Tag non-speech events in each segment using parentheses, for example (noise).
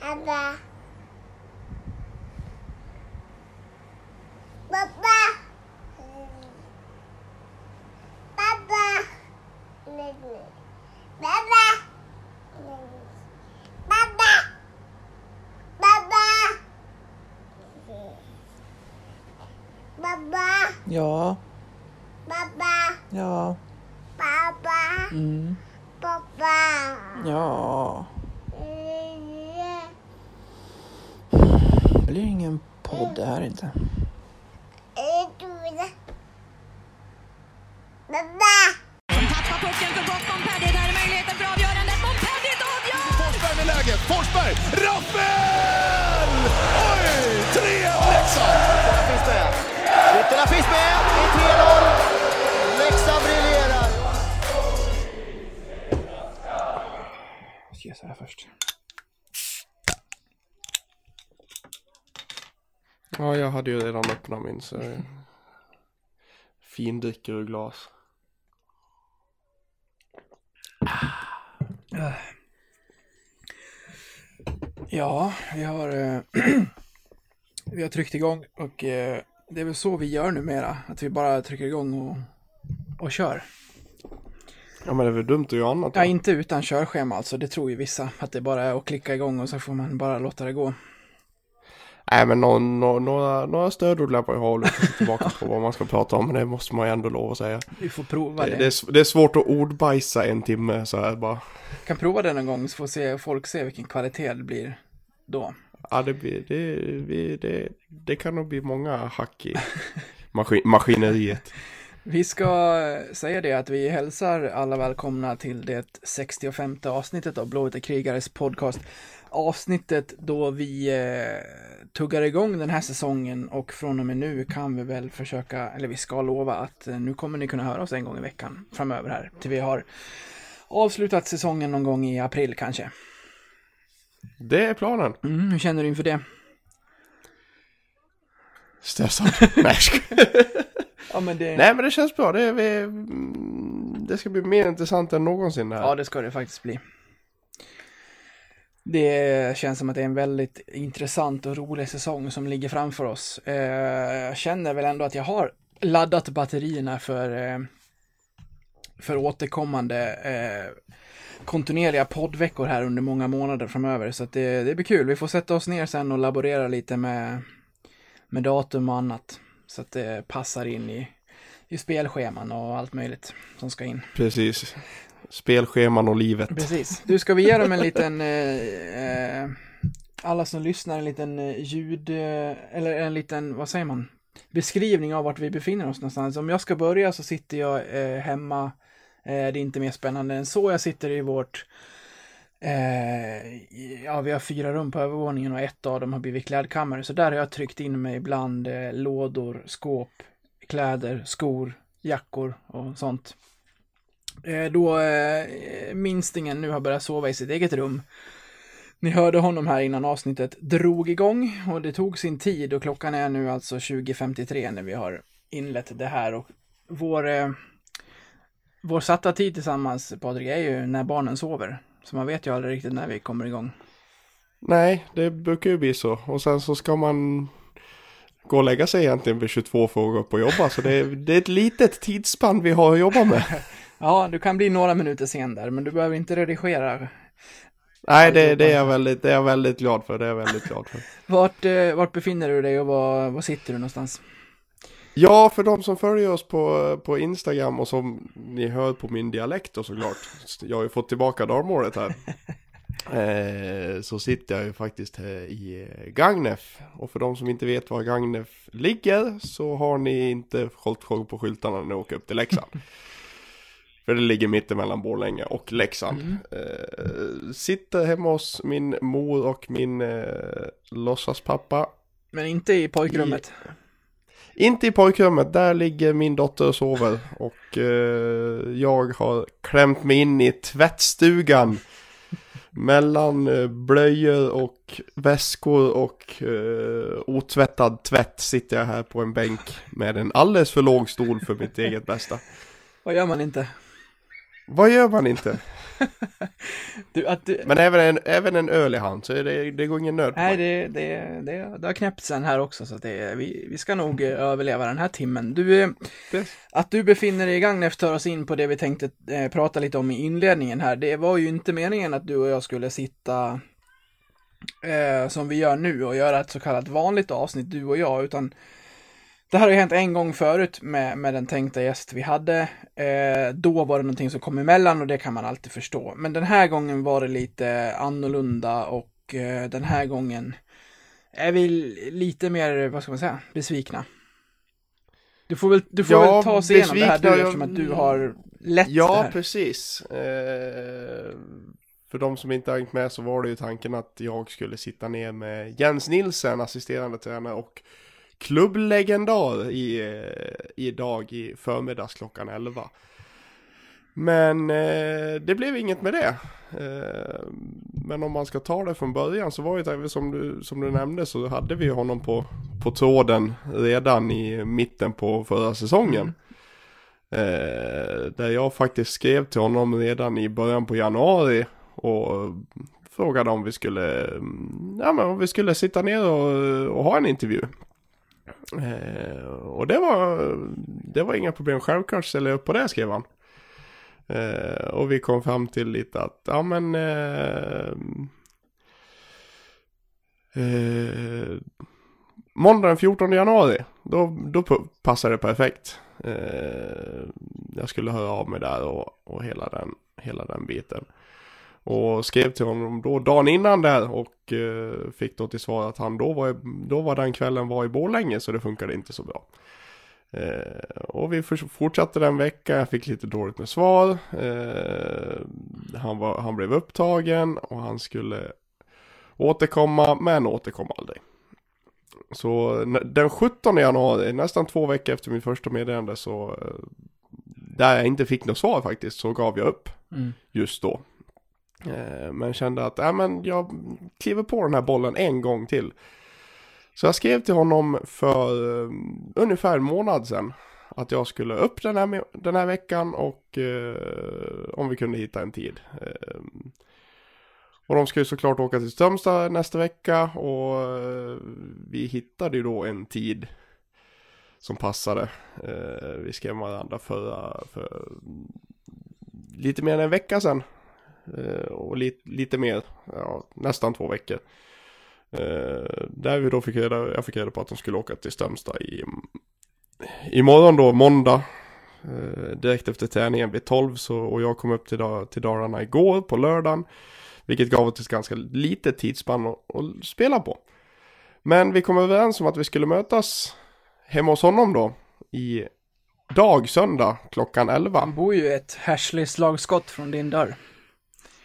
Abba. Papa. Papa. Papa. Papa. Papa. Papa. Ja. Papa. Ja. Papa. Mm. Papa. Ja. Blir ingen podd det här inte. Pappa. Tappar pucken för gott Montpellier. Där är möjligheten för avgörandet. Montpellier avgör! Forsberg med läget. Forsberg! Rappel! Oj! 3-1 Leksand! Ytterna finns med. Ytterna finns med. Det är 3-0. Hade ju redan öppnat min så (laughs) jag findricker ur glas. Ja, vi har, eh, (clears throat) vi har tryckt igång och eh, det är väl så vi gör numera. Att vi bara trycker igång och, och kör. Ja men det är väl dumt att göra annat då? Ja, inte utan körschema alltså. Det tror ju vissa. Att det bara är att klicka igång och så får man bara låta det gå. Nej men nå- nå- några, några stödord lär man ju ha och tillbaka på vad man ska prata om. Men det måste man ju ändå lov att säga. Vi får prova Det, det. det, är, det är svårt att ordbajsa en timme så här bara. Kan prova det någon gång så får se, folk se vilken kvalitet det blir då. Ja det blir, det, det, det kan nog bli många hack i maskin, maskineriet. (laughs) Vi ska säga det att vi hälsar alla välkomna till det 65 avsnittet av Blåvita krigares podcast. Avsnittet då vi eh, tuggar igång den här säsongen och från och med nu kan vi väl försöka, eller vi ska lova att eh, nu kommer ni kunna höra oss en gång i veckan framöver här till vi har avslutat säsongen någon gång i april kanske. Det är planen. Mm, hur känner du inför det? Stressad. (laughs) Nej. Ja, men det, Nej men det känns bra. Det, är, det ska bli mer intressant än någonsin det här. Ja, det ska det faktiskt bli. Det känns som att det är en väldigt intressant och rolig säsong som ligger framför oss. Eh, jag känner väl ändå att jag har laddat batterierna för, eh, för återkommande eh, kontinuerliga poddveckor här under många månader framöver. Så att det, det blir kul. Vi får sätta oss ner sen och laborera lite med, med datum och annat. Så att det passar in i, i spelscheman och allt möjligt som ska in. Precis. Spelscheman och livet. Precis. Du, ska vi ge dem en liten, eh, eh alla som lyssnar, en liten eh, ljud, eh, eller en liten, vad säger man, beskrivning av vart vi befinner oss någonstans. Om jag ska börja så sitter jag eh, hemma, eh, det är inte mer spännande än så, jag sitter i vårt, eh, ja vi har fyra rum på övervåningen och ett av dem har blivit klädkammare, så där har jag tryckt in mig bland eh, lådor, skåp, kläder, skor, jackor och sånt. Eh, då eh, minstingen nu har börjat sova i sitt eget rum. Ni hörde honom här innan avsnittet drog igång och det tog sin tid och klockan är nu alltså 20.53 när vi har inlett det här och vår, eh, vår satta tid tillsammans Patrik är ju när barnen sover. Så man vet ju aldrig riktigt när vi kommer igång. Nej, det brukar ju bli så. Och sen så ska man gå och lägga sig egentligen vid 22 för att gå upp och jobba. Så det är, det är ett litet tidsspann vi har att jobba med. (laughs) Ja, du kan bli några minuter sen där, men du behöver inte redigera. Nej, det, det, är jag väldigt, det är jag väldigt glad för. Det är jag väldigt glad för. Vart, eh, vart befinner du dig och var, var sitter du någonstans? Ja, för de som följer oss på, på Instagram och som ni hör på min dialekt och såklart. Jag har ju fått tillbaka dalmålet här. (laughs) Eh, så sitter jag ju faktiskt här i eh, Gagnef. Och för de som inte vet var Gagnef ligger så har ni inte hållit koll på skyltarna när ni åker upp till Leksand. För det ligger mittemellan Borlänge och Leksand. Eh, sitter hemma hos min mor och min eh, låtsaspappa. Men inte i pojkrummet. Inte i pojkrummet, där ligger min dotter och sover. Och eh, jag har klämt mig in i tvättstugan. Mellan eh, blöjor och väskor och eh, otvättad tvätt sitter jag här på en bänk med en alldeles för låg stol för mitt eget bästa. Vad gör man inte? Vad gör man inte? (laughs) Du, du, Men även en, även en öl i hand, så är det, det går ingen nöd på nej, det, det, det, det har knäppt sen här också, så det, vi, vi ska nog eh, överleva den här timmen. Du, eh, att du befinner dig i Gagnef tar oss in på det vi tänkte eh, prata lite om i inledningen här. Det var ju inte meningen att du och jag skulle sitta eh, som vi gör nu och göra ett så kallat vanligt avsnitt, du och jag, utan det här har ju hänt en gång förut med, med den tänkta gäst vi hade. Eh, då var det någonting som kom emellan och det kan man alltid förstå. Men den här gången var det lite annorlunda och eh, den här gången är vi lite mer, vad ska man säga, besvikna. Du får väl, du får Ja, väl ta oss igenom det här du besvikna, eftersom jag- att du har lett det Ja, här. precis. Eh, för de som inte har hängt med så var det ju tanken att jag skulle sitta ner med Jens Nilsen, assisterande tränare och klubblegendar i, eh, idag i förmiddags klockan 11. Men eh, det blev inget med det. Eh, men om man ska ta det från början så var det som du, som du nämnde så hade vi honom på, på tråden redan i mitten på förra säsongen. Eh, där jag faktiskt skrev till honom redan i början på januari och frågade om vi skulle, mm, ja men om vi skulle sitta ner och, och ha en intervju. Eh, och det var, det var inga problem, självklart ställer jag upp på det skrev han. Eh, och vi kom fram till lite att, ja men eh, eh, Måndag den 14 januari, då, då passade det perfekt. Eh, jag skulle höra av mig där och, och hela, den, hela den biten. Och skrev till honom då dagen innan där och eh, fick då till svar att han då var, då var den kvällen var i Borlänge så det funkade inte så bra. Eh, och vi fortsatte den veckan, jag fick lite dåligt med svar. Eh, han, var, han blev upptagen och han skulle återkomma men återkom aldrig. Så den 17 januari, nästan två veckor efter mitt första meddelande så eh, där jag inte fick något svar faktiskt så gav jag upp Mm. just då. Eh, men kände att, ja men jag kliver på den här bollen en gång till. Så jag skrev till honom för eh, ungefär en månad sedan. Att jag skulle upp den här, den här veckan och eh, om vi kunde hitta en tid. Eh, och de ska ju såklart åka till Strömstad nästa vecka och eh, vi hittade ju då en tid som passade. Eh, vi skrev med varandra förra, för lite mer än en vecka sedan. Eh, och lite, lite mer, ja, nästan två veckor. Eh, där vi då fick reda, jag fick reda på att de skulle åka till Strömstad i, imorgon då, måndag. Eh, direkt efter träningen vid 12 så, och jag kom upp till, Da- till Dalarna igår på lördagen. Vilket gav oss ett ganska litet tidsspann att, att spela på. Men vi kom överens om att vi skulle mötas hemma hos honom då. I dag, söndag, klockan 11. Han bor ju ett härsligt slagskott från din dörr.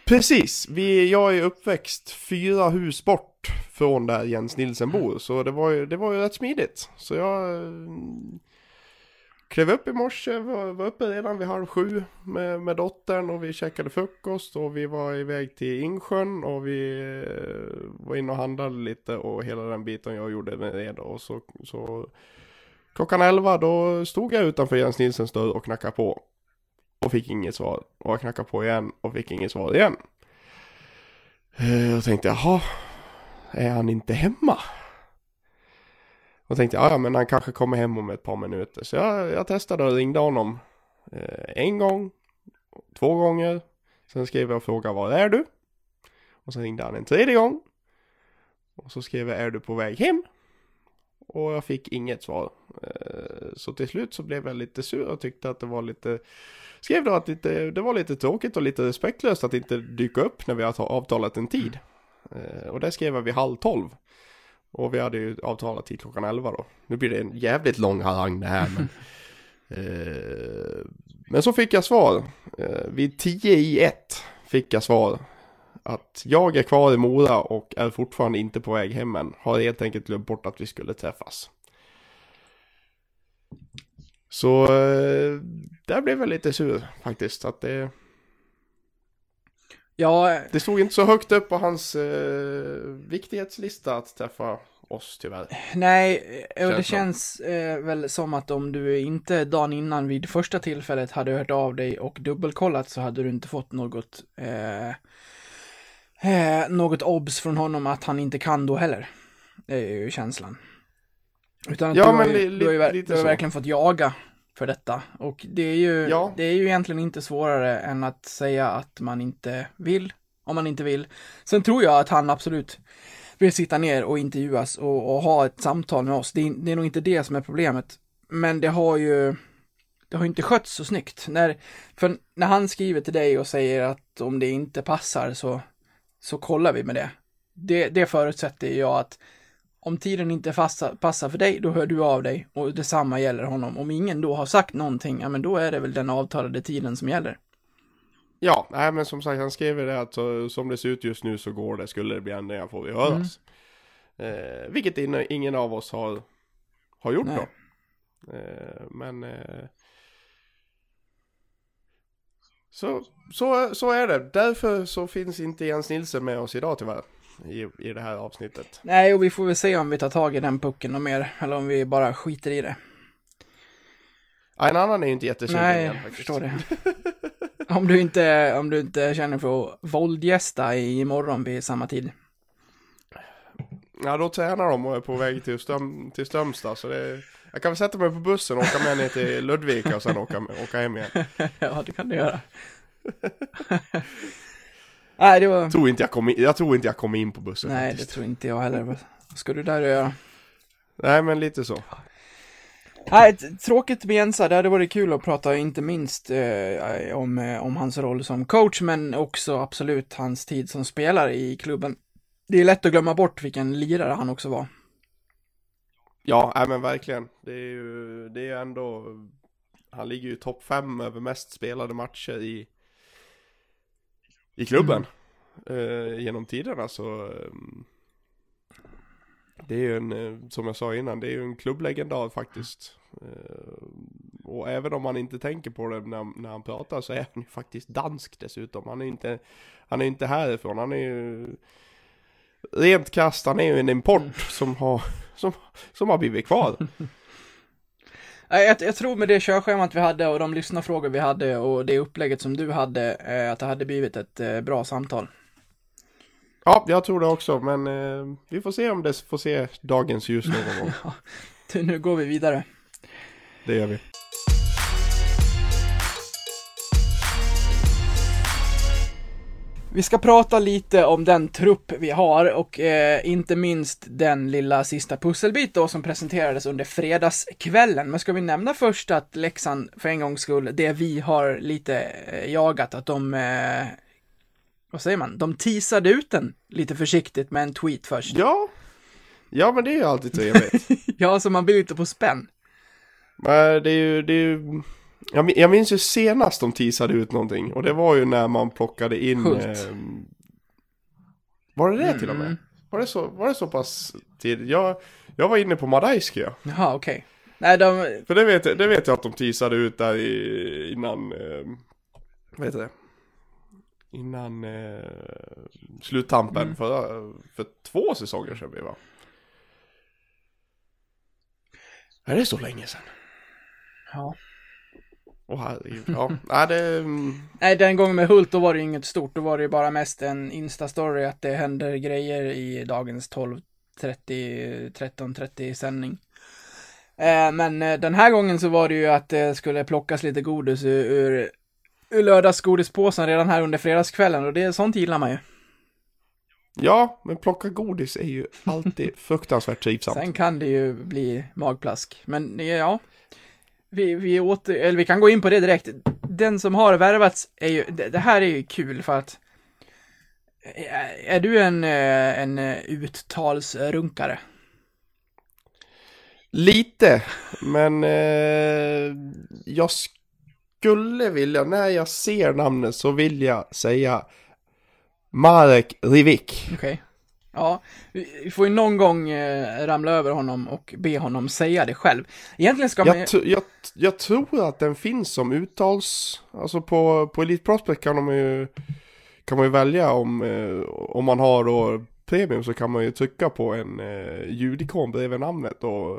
Precis, vi, jag är uppväxt fyra hus bort från där Jens Nilsen bor. Så det var ju, det var ju rätt smidigt. Så jag eh, klev upp i morse, var, var uppe redan vid halv sju med, med dottern och vi käkade frukost och vi var iväg till Insjön och vi eh, var inne och handlade lite och hela den biten jag gjorde med det då. Och så, så klockan elva då stod jag utanför Jens Nilsens dörr och knackade på. Och fick inget svar. Och jag knackade på igen och fick inget svar igen. Eh, och tänkte jaha, är han inte hemma? Och tänkte ja, men han kanske kommer hem om ett par minuter. Så jag, jag testade och ringde honom eh, en gång, två gånger. Sen skrev jag och frågade var är du? Och sen ringde han en tredje gång. Och så skrev jag är du på väg hem? Och jag fick inget svar. Eh, Så till slut så blev jag lite sur och tyckte att det var lite Skrev då att lite, det var lite tråkigt och lite respektlöst att inte dyka upp när vi har ta- avtalat en tid. Eh, Och det skrev jag vid halv tolv. Och vi hade ju avtalat tid klockan elva då. Nu blir det en jävligt lång harang det här men. (laughs) eh, men så fick jag svar. Vid tio i ett fick jag svar. Att jag är kvar i Mora och är fortfarande inte på väg hem än. Har helt enkelt glömt bort att vi skulle träffas. Så eh, där blev jag lite sur faktiskt. Att det, Ja, det stod inte så högt upp på hans eh, viktighetslista att träffa oss tyvärr. Nej, och det Känns känns eh, väl som att om du inte dagen innan vid första tillfället hade hört av dig och dubbelkollat så hade du inte fått något eh, eh, något obs från honom att han inte kan då heller. Det är ju känslan. Utan att Ja, du, har men ju, li- du har ju, ver- du har verkligen fått jaga för detta. Och det är ju, Ja. det är ju egentligen inte svårare än att säga att man inte vill, om man inte vill. Sen tror jag att han absolut vill sitta ner och intervjuas och, och ha ett samtal med oss. Det är, det är nog inte det som är problemet. Men det har ju, det har ju inte skötts så snyggt. När, för när han skriver till dig och säger att om det inte passar så, så kollar vi med det. Det, det förutsätter jag att om tiden inte passar, passar för dig, då hör du av dig och detsamma gäller honom. Om ingen då har sagt någonting, ja men då är det väl den avtalade tiden som gäller. Ja, nej men som sagt han skrev ju det att så, som det ser ut just nu så går det, skulle det bli ändringar får vi höras. Eh, vilket in, ingen av oss har, har gjort Nej. då. Eh, men eh, så, så, så är det. Därför så finns inte Jens Nilsson med oss idag tyvärr. I, i det här avsnittet. Nej, och vi får väl se om vi tar tag i den pucken och mer, eller om vi bara skiter i det. Ja, en annan är ju inte jättesugen Nej, igen jag förstår det. (laughs) om, du inte, om du inte känner för att våldgästa imorgon vid samma tid. Ja, då tränar de och är på väg till, Ström, till Strömstad. Så det, jag kan väl sätta mig på bussen och åka med ner till Ludvika och sen åka, åka hem igen. (laughs) ja, det kan du göra. (laughs) Nej, det var... Tror inte jag kom in, jag tror inte jag kom in på bussen Nej, det faktiskt. tror inte jag heller. Vad ska du där och göra? Nej, men lite så. Nej, tråkigt med Jensa. Det hade varit kul att prata, inte minst eh, om, eh, om hans roll som coach, men också absolut hans tid som spelare i klubben. Det är lätt att glömma bort vilken lirare han också var. Ja, nej, men verkligen. Det är ju, det är ju ändå, han ligger ju topp fem över mest spelade matcher i, i klubben. Eh, genom tiderna så, ehm, det är ju en, eh, som jag sa innan, det är ju en klubblegendar faktiskt. Eh, och även om man inte tänker på det när, när han pratar så är han ju faktiskt dansk dessutom. Han är inte, han är inte härifrån, han är ju rent kast, han är ju en import som har, som, som har blivit kvar. (laughs) Jag, jag tror med det körschemat vi hade och de lyssnarfrågor vi hade och det upplägget som du hade, eh, att det hade blivit ett eh, bra samtal. Ja, jag tror det också, men eh, vi får se om det får se dagens ljus någon gång. (laughs) Nu går vi vidare. Det gör vi. Vi ska prata lite om den trupp vi har och eh, inte minst den lilla sista pusselbit då som presenterades under fredagskvällen. Men ska vi nämna först att Leksand för en gångs skull, det vi har lite eh, jagat, att de, eh, vad säger man, de teasade ut den lite försiktigt med en tweet först. Ja, ja men det är ju alltid trevligt. (laughs) Ja, så man blir lite på spänn. men det är ju, det är ju... Jag, jag minns ju senast de teasade ut någonting och det var ju när man plockade in... Eh, var det det till och med? Mm. Var det så, var det så pass tidigt? Jag, jag var inne på Madajski ja. Jaha, okej. Nej, de, För det vet, jag, det vet jag att de teasade ut där i, innan, eh, vad heter det? Innan eh, sluttampen Mm. för, för två säsonger sedan vi var. Är det så länge sedan? ja. Åh herregud, ja. (laughs) Nej det, mm, Nej, den gången med Hult, då var det ju inget stort. Då var det ju bara mest en Insta-story att det händer grejer i dagens 12.30, 13.30 sändning. Eh, men eh, den här gången så var det ju att det skulle plockas lite godis ur, ur, ur lördagsgodispåsen redan här under fredagskvällen och det sånt gillar man ju. ja, men plocka godis är ju alltid (laughs) fruktansvärt trivsamt. Sen kan det ju bli magplask. Men ja, vi, vi, åter, eller vi kan gå in på det direkt. Den som har värvats är ju, det, det här är ju kul för att är är du en, eh, en eh, uttalsrunkare? Lite, men eh, jag skulle vilja, när jag ser namnet så vill jag säga Marek Rivik. Okej. Ja, vi får ju någon gång eh, ramla över honom och be honom säga det själv. Egentligen ska man ju... Jag, jag, jag tror att den finns som uttals, alltså på, på Elite Prospect kan, de ju, kan man ju välja om, eh, om man har då Premium så kan man ju trycka på en eh, ljudikon bredvid namnet och,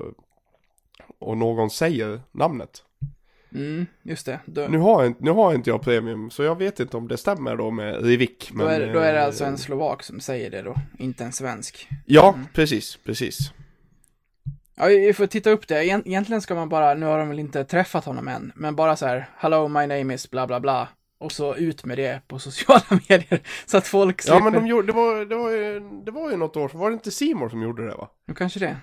och någon säger namnet. Mm, just det. Då, Nu har, jag, nu har inte jag Premium så jag vet inte om det stämmer då med Rivik. då, är, då är det alltså en slovak som säger det då, inte en svensk. Ja, precis, precis. Ja, vi får titta upp det. Egent- Egentligen ska man bara, nu har de väl inte träffat honom än, men bara så här, hello my name is bla bla bla. Och så ut med det på (laughs) sociala medier. Så att folk slipper. Ja men de gjorde, det var, det var ju, det var ju något år var det inte Simor som gjorde det va? Ja, kanske det.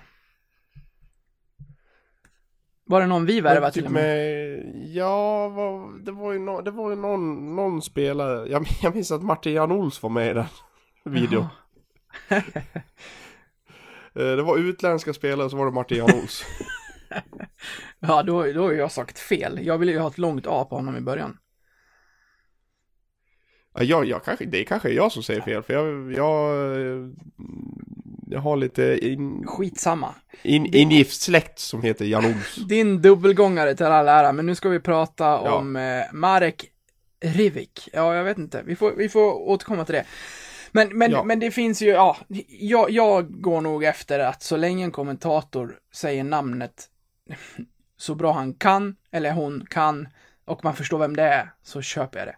Var det någon vi värvade till typ och med? ja, vad, det var ju, no, det var ju någon, någon spelare, jag, (laughs) jag minns att Martin Jan Ols var med i den (laughs) videon. (laughs) Eh, Det var utländska spelare så var det Martin Jan Ols. Ja, då, då har jag sagt fel. Jag ville ju ha ett långt A på honom i början. Ja, jag, jag kanske, det är kanske är jag som säger fel för jag, jag, eh, jag har lite in, Skitsamma. in, ingift släkt som heter Jan Ols. (laughs) Din dubbelgångare till all ära, men nu ska vi prata Ja. om eh, Marek Rivik. Ja, jag vet inte. Vi får, vi får återkomma till det. Men, men, Ja. men det finns ju, ja, jag, jag går nog efter att så länge en kommentator säger namnet så bra han kan, eller hon kan, och man förstår vem det är, så köper jag det.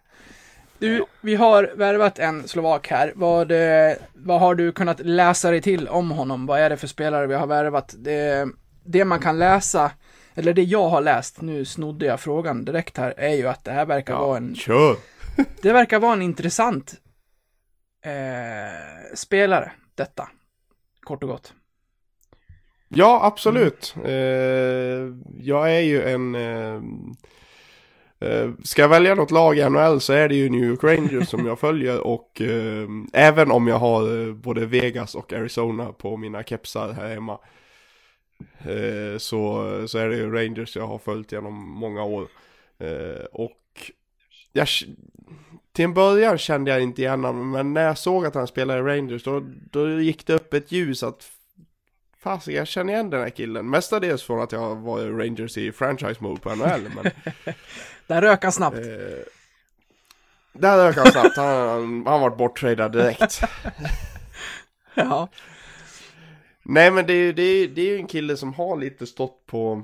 Du, vi har värvat en slovak här. Vad, eh, vad har du kunnat läsa dig till om honom? Vad är det för spelare vi har värvat? Det, det man kan läsa, eller det jag har läst, nu snodde jag frågan direkt här, är ju att det här verkar vara en, Kör! (laughs) det verkar vara en intressant eh, spelare, detta. Kort och gott. Ja, absolut. Eh, jag är ju en... Eh, Eh, ska jag välja något lag i NHL så är det ju New York Rangers som jag följer och eh, även om jag har eh, både Vegas och Arizona på mina kepsar här hemma eh, så, så är det ju Rangers jag har följt genom många år. Eh, och jag, till en början kände jag inte igen honom men när jag såg att han spelade i Rangers då, då gick det upp ett ljus att Fasiken, jag känner igen den här killen. Mestadels från att jag var Rangers i franchise mode på NHL. Men, (laughs) Där rök han snabbt. eh, där rök han snabbt. Han, han, han var borttradad direkt. (laughs) Ja. Nej men det är ju det det är ju en kille som har lite stått på,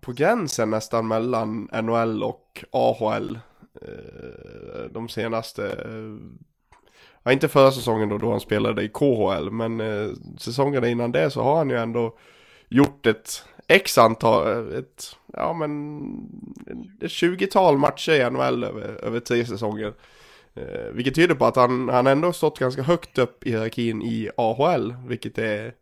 på gränsen nästan mellan NHL och AHL. Eh, de senaste, eh, ja inte förra säsongen då, då han spelade i KHL, men eh, säsongerna innan det så har han ju ändå gjort ett X antal, ett, ja men, ett 20-tal matcher i NHL över, över tre säsonger. Eh, vilket tyder på att han, han ändå stått ganska högt upp i hierarkin i AHL, vilket är,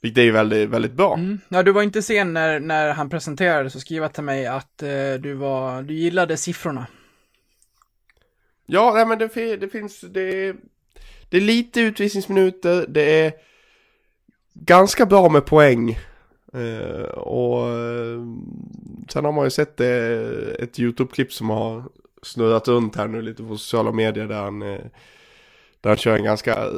vilket är ju väldigt, väldigt bra. Mm. Ja, du var inte sen när, när han presenterade, så skriva till mig att eh, du var, du gillade siffrorna. Ja, nej, men det, det finns, det är, det är lite utvisningsminuter, det är ganska bra med poäng. Eh, och eh, sen har man ju sett det, ett YouTube-klipp som har snurrat runt här nu lite på sociala medier där han, eh, där han kör en ganska,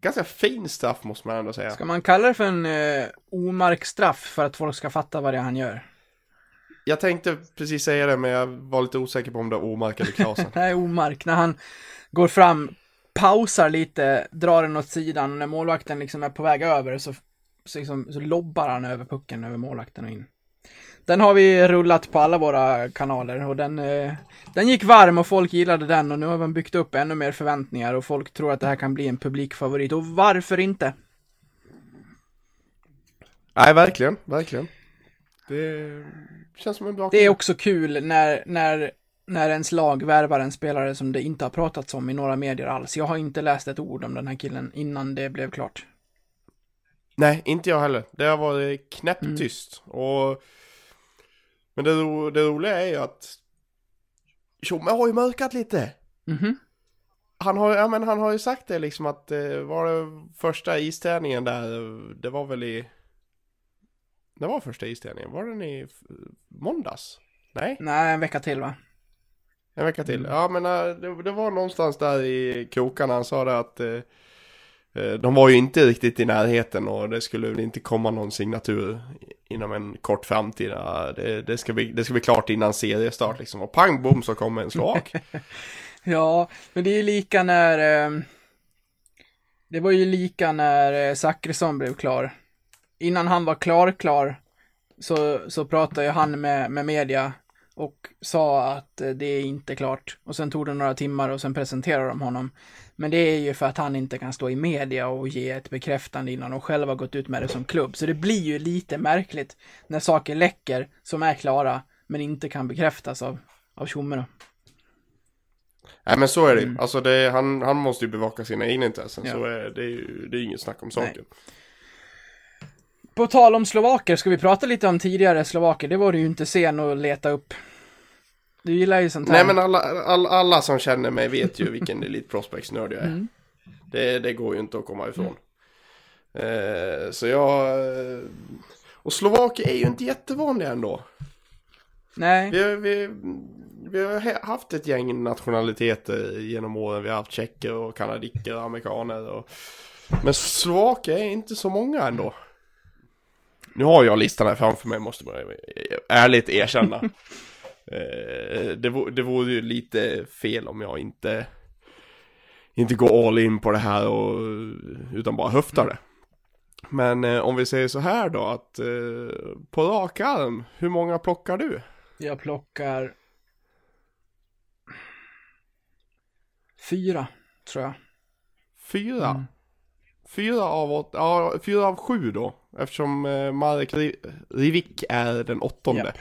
ganska fin straff måste man ändå säga. Ska man kalla det för en eh, omarkstraff för att folk ska fatta vad det är han gör? Jag tänkte precis säga det men jag var lite osäker på om det var Omark eller Klasen. (laughs) Nej, omark. När han går fram, pausar lite, drar den åt sidan och när målvakten liksom är på väg över så, så, liksom, så lobbar han över pucken över målvakten och in. Den har vi rullat på alla våra kanaler och den, eh, den gick varm och folk gillade den och nu har vi byggt upp ännu mer förväntningar och folk tror att det här kan bli en publikfavorit och varför inte? Nej, verkligen, verkligen. Det känns som en bra Det är också kul när, när, när ens lag värvar en spelare som det inte har pratats om i några medier alls. Jag har inte läst ett ord om den här killen innan det blev klart. Nej, inte jag heller. Det har varit knäpptyst. Och... Men det, ro... det roliga är ju att Tjomme har ju mörkat lite. Mhm. Han har, ja, men han har ju sagt det liksom att eh, var det första isträningen där, det var väl i... Det var första isträningen, var den i måndags? Nej, Nej, en vecka till va? en vecka till. Ja men eh, det, det var någonstans där i krokarna han sa det att eh, de var ju inte riktigt i närheten och det skulle inte komma någon signatur inom en kort framtid. Det, det, ska, bli, det ska bli klart innan seriestart liksom. Och pang bom så kommer en slovak. (laughs) Ja, men det är ju lika när... Eh, Det var ju lika när Zachrisson blev klar. Innan han var klar, klar, så, så pratade han med, med media och sa att eh, det är inte klart. Och sen tog det några timmar och sen presenterade de honom. Men det är ju för att han inte kan stå i media och ge ett bekräftande innan de själva gått ut med det som klubb. Så det blir ju lite märkligt när saker läcker som är klara men inte kan bekräftas av, av Tjomme. Nej men så är det Mm. Alltså det, han, han måste ju bevaka sina egna intressen. Ja. Så är det, är ju, det är inget snack om Nej. På tal om slovaker, ska vi prata lite om tidigare slovaker? Det var du ju inte sen att leta upp. Du gillar ju sånt här. Nej men alla, alla, alla som känner mig vet ju vilken Elite Prospects-nörd jag är. Mm. Det, det går ju inte att komma ifrån. Eh, så jag... eh, Och Slovaker är ju inte jättevanliga ändå. Nej. Vi, har- vi, vi har haft ett gäng nationaliteter genom åren. Vi har haft tjecker och kanadiker och amerikaner. Och... Men slovaker är inte så många ändå. Nu har jag listan här framför mig, måste man ärligt erkänna. (laughs) Eh, det, vore, det vore ju lite fel om jag inte, inte går all in på det här och, utan bara höftar det. Men eh, om vi säger så här då att eh, på rak arm, hur många plockar du? Jag plockar... Fyra, tror jag. Fyra? Mm. Fyra av ja fyra av sju då. Eftersom eh, Marek Ri- Rivik är den åttonde. Japp.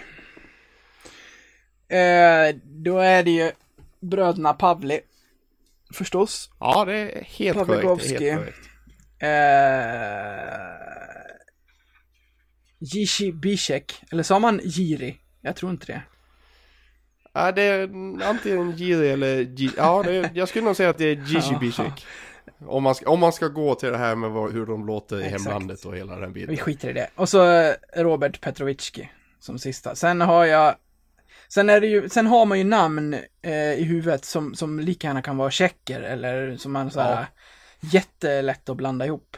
Eh, då är det ju bröderna Pavli. Förstås. Ja, det är helt korrekt. Pavlikovski. helt korrekt. Eh, Jishi Bishek. Eller sa man Jiri? Jag tror inte det. Ja, det är antingen Giri eller G... Ja, det är, jag skulle nog säga att det är Gishi Ja. Bishek. Om man, ska, om man ska gå till det här med vad, hur de låter i Exakt. hemlandet och hela den Vi biten. skiter i det. Och så eh, Robert Petrovicki som sista. Sen har jag Sen är det ju, sen har man ju namn eh, i huvudet som, som lika gärna kan vara tjecker eller som man såhär jättelätt att blanda ihop.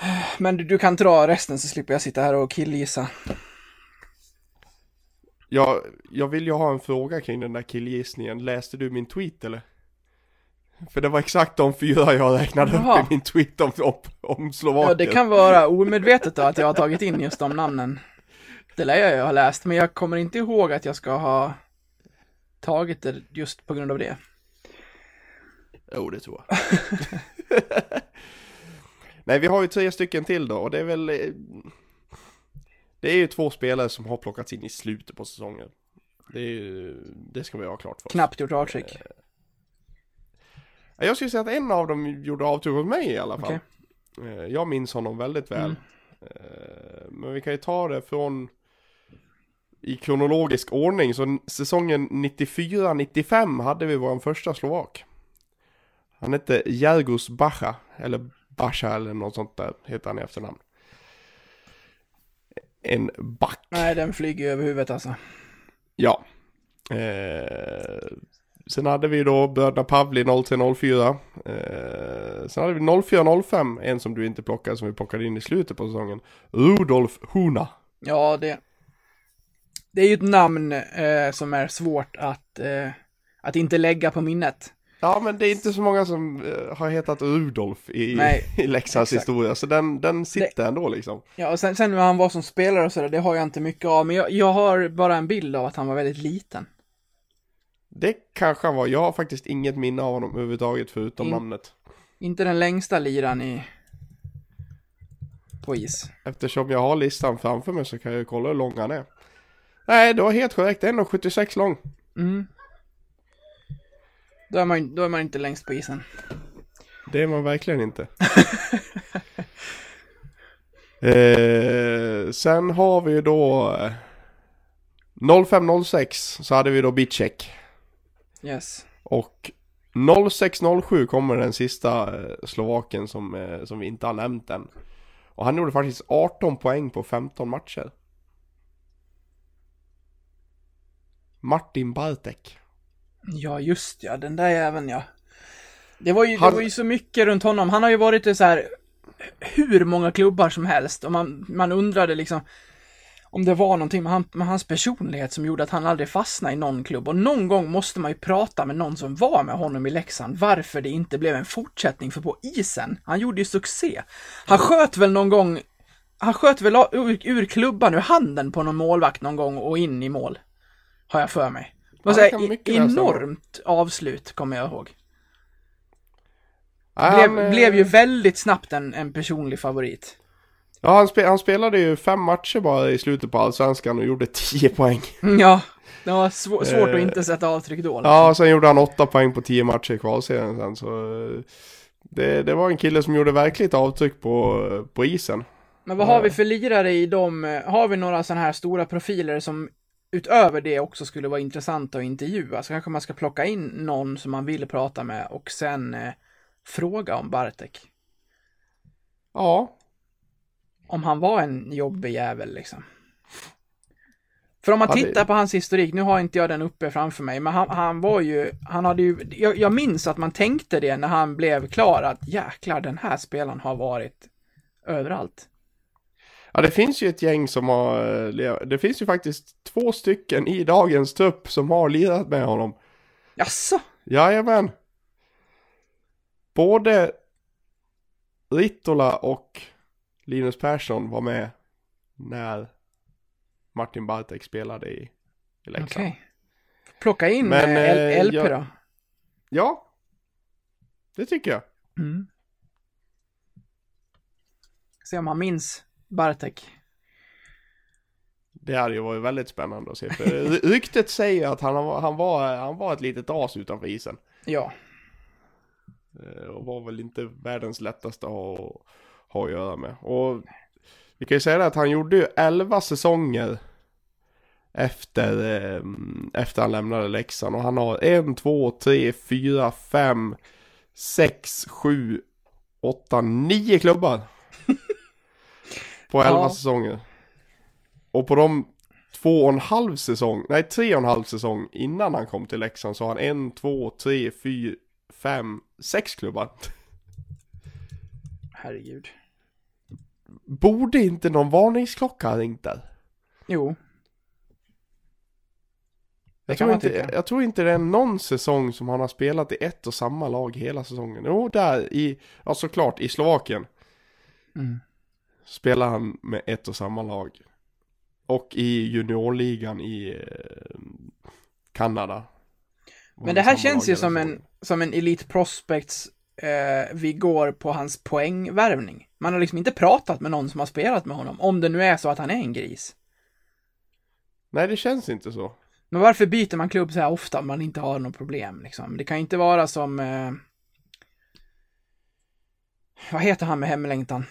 (sighs) Men du, du kan dra resten så slipper jag sitta här och killgissa. Jag, jag vill ju ha en fråga kring den där killgissningen. Läste du min tweet eller? För det var exakt de fyra jag räknade Jaha. upp i min tweet om, om, om Slovakien. Ja, det kan vara omedvetet då att jag har tagit in just de namnen. Det lär jag ju ha läst, men jag kommer inte ihåg att jag ska ha tagit det just på grund av det. Jo, det tror jag. (laughs) Nej, vi har ju tre stycken till då och det är väl... eh, Det är ju två spelare som har plockats in i slutet på säsongen. Det, är ju, det ska vi ha klart för oss. Knappt gjort avtryck. Ja, Jag skulle säga att en av dem gjorde avtryck hos mig i alla fall. Okej. Eh, Jag minns honom väldigt väl. Mm. Eh, Men vi kan ju ta det från i kronologisk ordning. Så säsongen 94-95 hade vi vår första slovak. Han hette Jergos Bacha, eller Bacha eller något sånt där heter han i efternamn. En back. Nej, den flyger över huvudet alltså. Ja. Eh, sen hade vi då bröderna Pavli 0304. Eh, sen hade vi 0405, en som du inte plockade, som vi plockade in i slutet på säsongen. Rudolf Huna. Ja, det... Det är ju ett namn eh, som är svårt att, eh, att inte lägga på minnet. Ja, men det är inte så många som eh, har hetat Rudolf i, Nej, i Leksands exakt. historia, så den, den sitter ändå liksom. Ja, och sen, sen hur han var som spelare och sådär, det har jag inte mycket av. Men jag, jag har bara en bild av att han var väldigt liten. Det kanske han var. Jag har faktiskt inget minne av honom överhuvudtaget förutom In- namnet. Inte den längsta liran i... På is. Eftersom jag har listan framför mig så kan jag ju kolla hur lång han är. Nej, det var helt korrekt. 1,76 lång. Mm. Då är, man, då är man inte längst på isen. Det är man verkligen inte. (laughs) eh, sen har vi ju då eh, 0506 så hade vi då Bitcheck. Yes. Och 0607 kommer den sista eh, Slovaken som, eh, som vi inte har nämnt än. Och han gjorde faktiskt 18 poäng på 15 matcher. Martin Bartek. Ja, just ja, den där jäveln ja. Det var ju, Han- det var ju så mycket runt honom. Han har ju varit i så här hur många klubbar som helst och man, man undrade liksom om det var någonting med, han, med hans personlighet som gjorde att han aldrig fastnade i någon klubb. Och någon gång måste man ju prata med någon som var med honom i Leksand, varför det inte blev en fortsättning, för på isen, han gjorde ju succé. Han sköt väl någon gång, han sköt väl ur, ur klubban, ur handen på någon målvakt någon gång och in i mål. Har jag för mig. Ja, det enormt avslut, kommer jag ihåg. Blev, han, eh, blev ju väldigt snabbt en, en personlig favorit. Ja, han, spe, han spelade ju fem matcher bara i slutet på allsvenskan och gjorde (laughs) 10 poäng. Mm, Ja, det var svå- svårt att Eh, inte sätta avtryck då. liksom. Ja, sen gjorde han 8 poäng på 10 matcher i kvalserien sen, så... eh, Det, det var en kille som gjorde verkligt avtryck på, på isen. Men vad har vi för lirare i dem? Har vi några sådana här stora profiler som utöver det också skulle vara intressanta att intervjua? Så kanske man ska plocka in någon som man vill prata med och sen eh, fråga om Bartek. Ja, Om han var en jobbig jävel liksom. För om man tittar på hans historik, nu har inte jag den uppe framför mig, men han, han var ju, han hade ju, jag, jag minns att man tänkte det när han blev klar, att jäklar den här spelaren har varit överallt. Ja, det finns ju ett gäng som har, det finns ju faktiskt två stycken i dagens trupp som har lirat med honom. Jaså? Jajamän. Både Rittola och Linus Persson var med när Martin Bartek spelade i, i Leksand. Okej. Plocka in Men, eh, L- eh, LP jag- då. Ja, det tycker jag. Mm. Se om han minns Bartek. Det hade ju varit väldigt spännande att se. För ry- (laughs) ryktet säger att han han, var, han var ett litet as utanför isen. Ja. Eh, Och var väl inte världens lättaste att ha, ha att göra med. Och vi kan ju säga det att han gjorde ju 11 säsonger efter, eh, efter han lämnade Leksand. Och han har en, två, tre, fyra, fem, sex, sju, åtta, nio klubbar. (laughs) på 11 Ja. säsonger. Och på de två och en halv säsong, nej tre och en halv säsong innan han kom till Leksand så har han en, två, tre, fyra, fem, sex klubbar. Herregud. Borde inte någon varningsklocka ha ringt där? Jo. Jag tror, inte, jag tror inte det är någon säsong som han har spelat i ett och samma lag hela säsongen. Jo, där i, ja såklart i Slovakien Mm. spelar han med ett och samma lag. Och i juniorligan i eh, Kanada. Men det här känns ju som en, som en Elite Prospects eh, vi går på hans poängvärvning. Man har liksom inte pratat med någon som har spelat med honom, om det nu är så att han är en gris. Nej, det känns inte så. Men varför byter man klubb så här ofta om man inte har något problem liksom? Det kan ju inte vara som... Eh... Vad heter han med hemlängtan?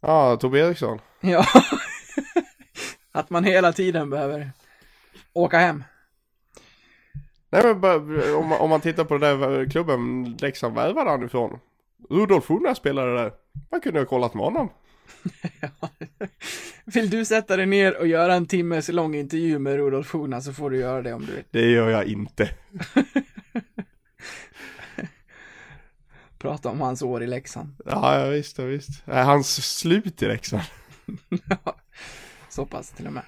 Ja, Tobbe Eriksson. Ja. (laughs) att man hela tiden behöver åka hem. Nej men bara, om, man- om man tittar på den där klubben Leksand värvade han ifrån. Rudolf Huna spelade där. Man kunde ha kollat med honom. (laughs) Vill du sätta dig ner och göra en timmes lång intervju med Rudolf Huna så får du göra det om du vill. Det gör jag inte. (laughs) Prata om hans år i Leksand. Ja, ja visst, ja, visst. Hans slut i Leksand. (laughs) Så pass till och med.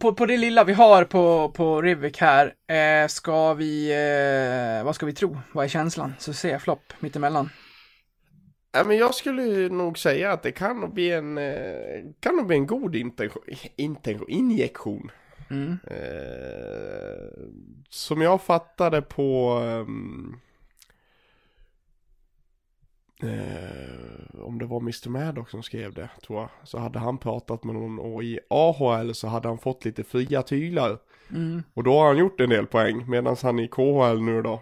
På, på det lilla vi har på, på Rivik här, eh, ska vi, eh, vad ska vi tro? Vad är känslan? Så ser flopp mittemellan. Ja, men jag skulle nog säga att det kan nog bli en, eh, kan nog bli en god intention, intention, injektion. Mm. Eh, som jag fattade på ehm, eh, om det var Mr Maddox som skrev det tror jag. Så hade han pratat med någon och i AHL så hade han fått lite fria tyglar. Mm. Och då har han gjort en del poäng medan han i KHL nu då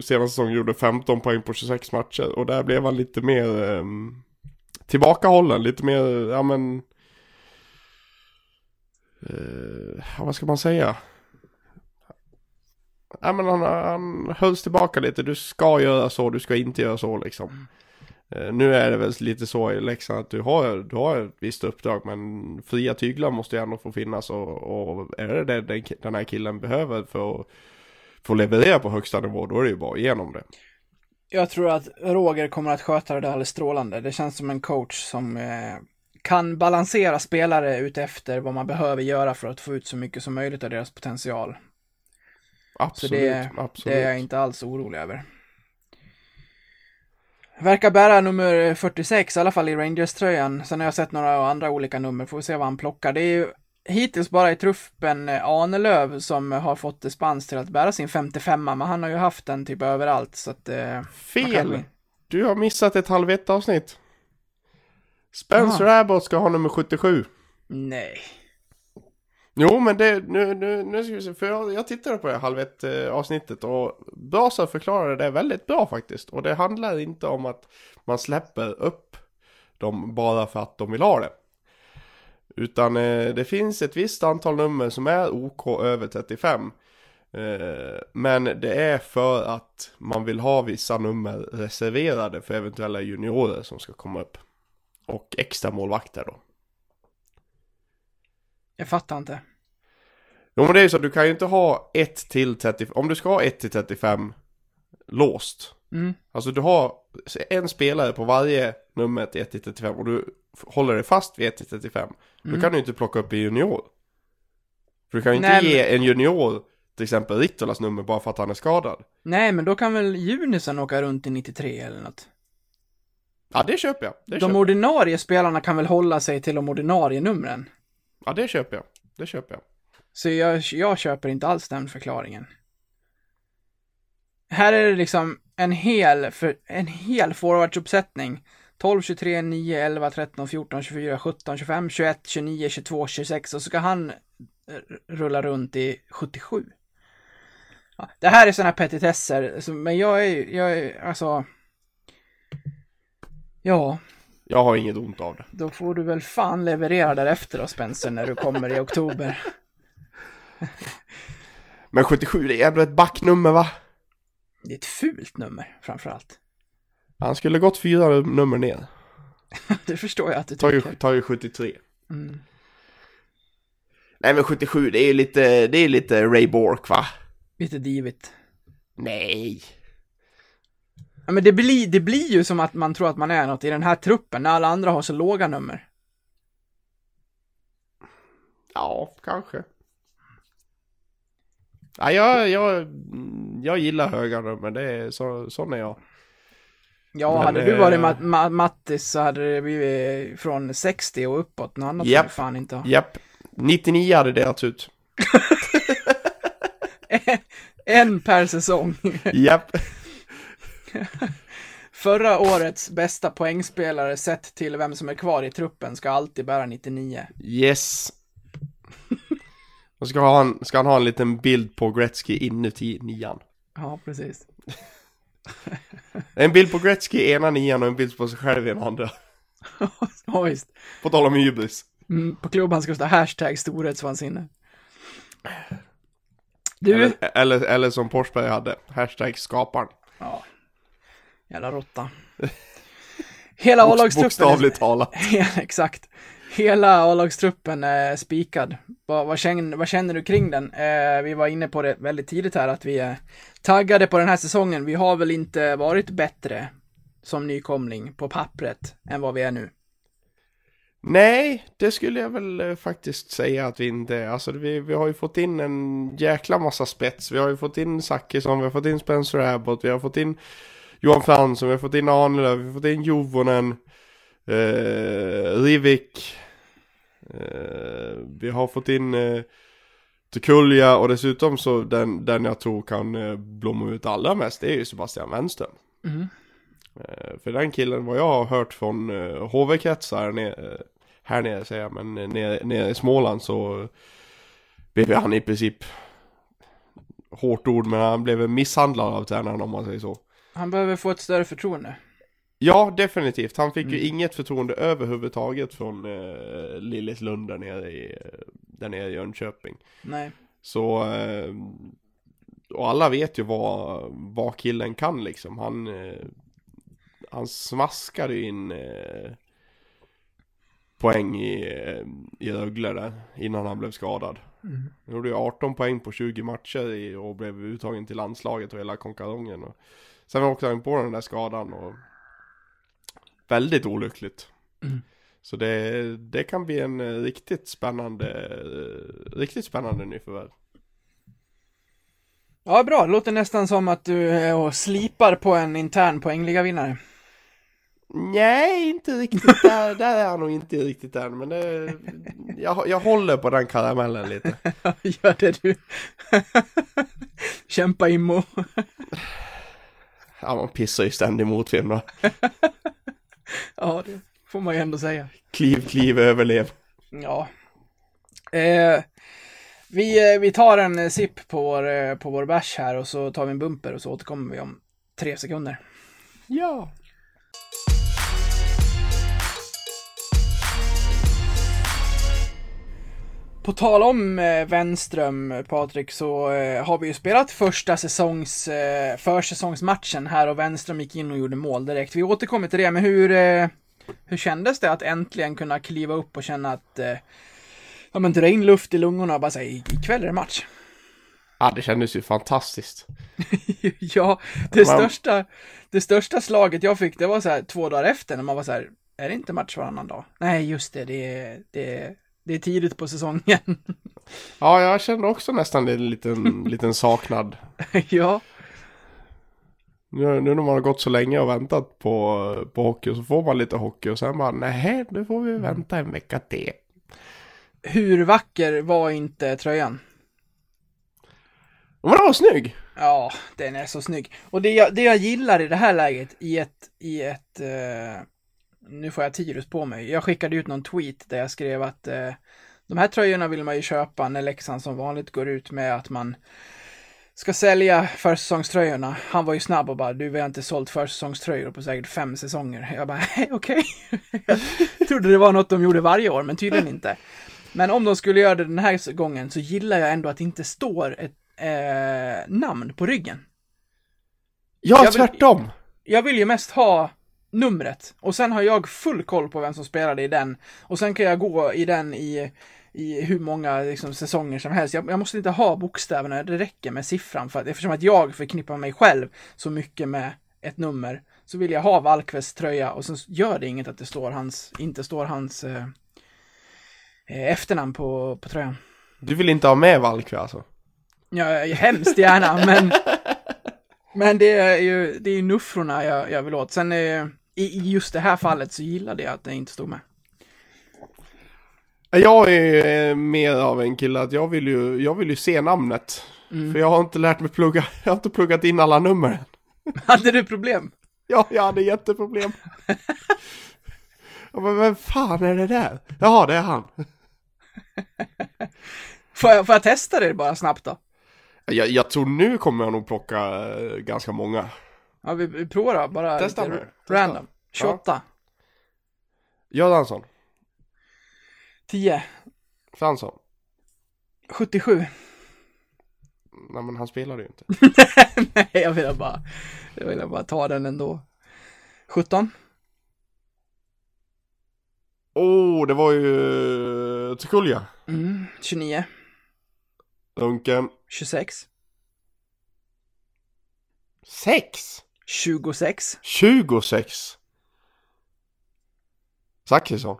senaste säsongen gjorde 15 poäng på 26 matcher. Och där blev han lite mer ehm, tillbakahållen, lite mer, ja men eh, vad ska man säga? Ja men han, han hölls tillbaka lite, du ska göra så, du ska inte göra så liksom. Eh, nu är det väl lite så i Leksand att du har, du har ett visst uppdrag men fria tyglar måste ju ändå få finnas och, och är det det den, den här killen behöver för att få leverera på högsta nivå då är det ju bara igenom det. Jag tror att Roger kommer att sköta det där alldeles strålande. Det känns som en coach som eh, kan balansera spelare utefter vad man behöver göra för att få ut så mycket som möjligt av deras potential. Absolut, Så det, absolut. det är jag inte alls orolig över. Verkar bära nummer 46, i alla fall i Rangers-tröjan. Sen har jag sett några andra olika nummer, får vi se vad han plockar. Det är ju hittills bara i truppen eh, Ahnelöv som har fått dispens till att bära sin 55 men han har ju haft den typ överallt så att... Eh, Fel! kan- Du har missat ett halv ett avsnitt. Spencer Abbott ska ha nummer 77. Nej. Jo, men det, nu, nu, nu ska vi se, för jag, jag tittade på det halv ett eh, avsnittet och Brasa förklarade det väldigt bra faktiskt. Och det handlar inte om att man släpper upp dem bara för att de vill ha det. Utan eh, det finns ett visst antal nummer som är OK över 35. Eh, men det är för att man vill ha vissa nummer reserverade för eventuella juniorer som ska komma upp. Och extra målvakter då. Jag fattar inte. Jo men det är ju så, du kan ju inte ha 1 till 35, om du ska ha 1 till 35 låst. Mm. Alltså du har en spelare på varje nummer till 1 till 35 och du håller dig fast vid 1 till 35. Mm. Då kan du inte plocka upp en junior. För du kan ju inte Nej, ge en junior till exempel Rittolas nummer bara för att han är skadad. Nej, men då kan väl Junisen åka runt i 93 eller något? Ja det köper jag. Det De köper. ordinarie spelarna kan väl hålla sig till de ordinarie numren? Ja det köper jag. Det köper jag. Så jag, jag köper inte alls den förklaringen. Här är det liksom en hel, för, en hel forwardsuppsättning. 12, 23, 9, 11, 13, 14, 24, 17, 25, 21, 29, 22, 26 och så ska han rulla runt i 77. Ja, det här är sådana petitesser, men jag är, jag är, alltså... Ja, Jag har inget ont av det. då får du väl fan leverera därefter då Spencer när du kommer i oktober. (laughs) Men 77 det är ändå ett backnummer va? Det är ett fult nummer framförallt. Han skulle gått fyra nummer ner. (laughs) Det förstår jag att du Tar ju, tycker. tar ju 73. Mm. Nej men 77 det är ju lite, det är lite Ray Bork va? Lite divigt. Nej. Ja, men det blir, det blir ju som att man tror att man är något i den här truppen när alla andra har så låga nummer. Ja, kanske. Ja, jag, jag, jag gillar höga nummer, det är så, sån är jag. Ja, Men, hade du eh, varit Ma- Ma- Mattis så hade det blivit från 60 och uppåt. Något annat du fan inte ha. Japp. 99 hade delats ut. (laughs) En per säsong. Japp. (laughs) Förra årets bästa poängspelare sett till vem som är kvar i truppen ska alltid bära 99. Yes. Och ska han, ska han ha en liten bild på Gretzky inuti nian. Ja, precis. En bild på Gretzky i ena nian och en bild på sig själv i den andra. (laughs) ja, visst. På tal om hybris. Mm, på klubban ska det stå hashtag storhetsvansinne. Du, Eller, eller, eller som Forsberg hade, hashtag skaparen. Ja. Jävla råtta. Hela A-lagstruppen. Bokstavligt talat. (laughs) Ja, exakt. Hela A-lagstruppen är spikad. Vad, vad, känner, vad känner du kring den? Eh, vi var inne på det väldigt tidigt här att vi är taggade på den här säsongen. Vi har väl inte varit bättre som nykomling på pappret än vad vi är nu. Nej, det skulle jag väl eh, faktiskt säga att vi inte är. Alltså vi, vi har ju fått in en jäkla massa spets. Vi har ju fått in Zachrisson, vi har fått in Spencer Abbott, vi har fått in Johan Fransson, vi har fått in Ahnelöv, vi har fått in Jovonen, eh, Rivik. Eh, vi har fått in eh, Tukulja och dessutom så den, den jag tror kan eh, blomma ut allra mest det är ju Sebastian Wenström. Mm. Eh, För den killen, vad jag har hört från uh, HV-kretsar här nere, eh, här nere säger jag, men eh, nere, nere i Småland så blev han i princip hårt ord, men han blev misshandlad av tränaren om man säger så. Han behöver få ett större förtroende. Ja, definitivt. Han fick ju Mm. inget förtroende överhuvudtaget från uh, Lillis Lund där nere i, eh, där nere i Jönköping. Nej. Så, eh, och alla vet ju vad, vad killen kan liksom. Han, eh, han smaskade ju in eh, poäng i, eh, i Rögle där innan han blev skadad. Mm. Han gjorde ju 18 poäng på 20 matcher i, och blev uttagen till landslaget och hela konkarongen. Och sen åkte han på den där skadan och väldigt olyckligt. Mm. Så det, det kan bli en eh, riktigt spännande, eh, riktigt spännande nyförvärv. Ja, bra. Det låter nästan som att du är och slipar på en intern poängliga-vinnare. Nej, inte riktigt. (laughs) Där, där är jag nog inte riktigt än. Men det, jag, jag håller på den karamellen lite. (laughs) Gör det du. Kämpa Immo. Ja, man pissar ju ständigt motvind va. (laughs) Ja, det får man ju ändå säga. Kliv, kliv, överlev. Ja. Eh, vi, eh, vi tar en sipp på vår, eh, på vår bärs här och så tar vi en bumper och så återkommer vi om tre sekunder. Ja. På tal om eh, Wenström, Patrik, så eh, har vi ju spelat första säsongs, eh, försäsongsmatchen här och Wenström gick in och gjorde mål direkt. Vi återkommer till det, men hur, eh, hur kändes det att äntligen kunna kliva upp och känna att eh, ja, men dra in luft i lungorna och bara säga ikväll är det match? Ja, det kändes ju fantastiskt. (laughs) ja, det Man- största, det största slaget jag fick, det var så här två dagar efter när man var så här, är det inte match varannan dag? Nej, just det, det det det är tidigt på säsongen. Ja, jag kände också nästan en liten, (laughs) liten saknad. ja, Nu, nu när man har gått så länge och väntat på, på hockey så får man lite hockey och sen bara nej, nu får vi vänta en vecka till. hur vacker var inte tröjan? Den var snygg! Ja, den är så snygg. Och det jag, det jag gillar i det här läget, i ett, i ett, eh, nu får jag Tirus på mig. Jag skickade ut någon tweet där jag skrev att eh, de här tröjorna vill man ju köpa när Leksand som vanligt går ut med att man ska sälja försäsongströjorna. Han var ju snabb och bara, du vi har inte sålt försäsongströjor på säkert fem säsonger. Jag bara, (laughs) "Hej, okej. jag trodde det var något de gjorde varje år, men tydligen inte. Men om de skulle göra det den här gången så gillar jag ändå att det inte står ett eh, namn på ryggen. Ja, Jag vill- tvärtom! Jag vill ju mest ha numret och sen har jag full koll på vem som spelade i den och sen kan jag gå i den i, i hur många liksom, säsonger som helst. Jag, jag måste inte ha bokstäverna, det räcker med siffran för att eftersom att jag förknippar mig själv så mycket med ett nummer så vill jag ha Valkvests tröja och sen gör det inget att det står hans, inte står hans eh, eh, efternamn på, på tröjan. Du vill inte ha med Valkve alltså? Ja, hemskt gärna, men... (laughs) Men det är ju, det är ju nuffrorna jag, jag vill åt. Sen eh, i, just det här fallet så gillade jag att det inte stod med. Jag är eh, mer av en kille att jag vill ju, jag vill ju se namnet. Mm. För jag har inte lärt mig plugga, (laughs) jag har inte pluggat in alla nummer. (laughs) Hade du problem? Ja, jag hade jätteproblem. Ja, men vem fan är det där? Jaha, det är han. (laughs) Får jag, får jag testa det bara snabbt då? Jag, jag tror nu kommer jag nog plocka eh, ganska många. Ja, vi, vi provar då, bara Testa nu. Random. 28, Göransson, 10, Fransson. 77. Nej men han spelade ju inte. (laughs) Nej, jag vill bara, jag vill bara ta den ändå. 17, Oh, det var ju Tukulja. mm, 29, Dunken. 26, Sex! 26, 26! Zachrisson.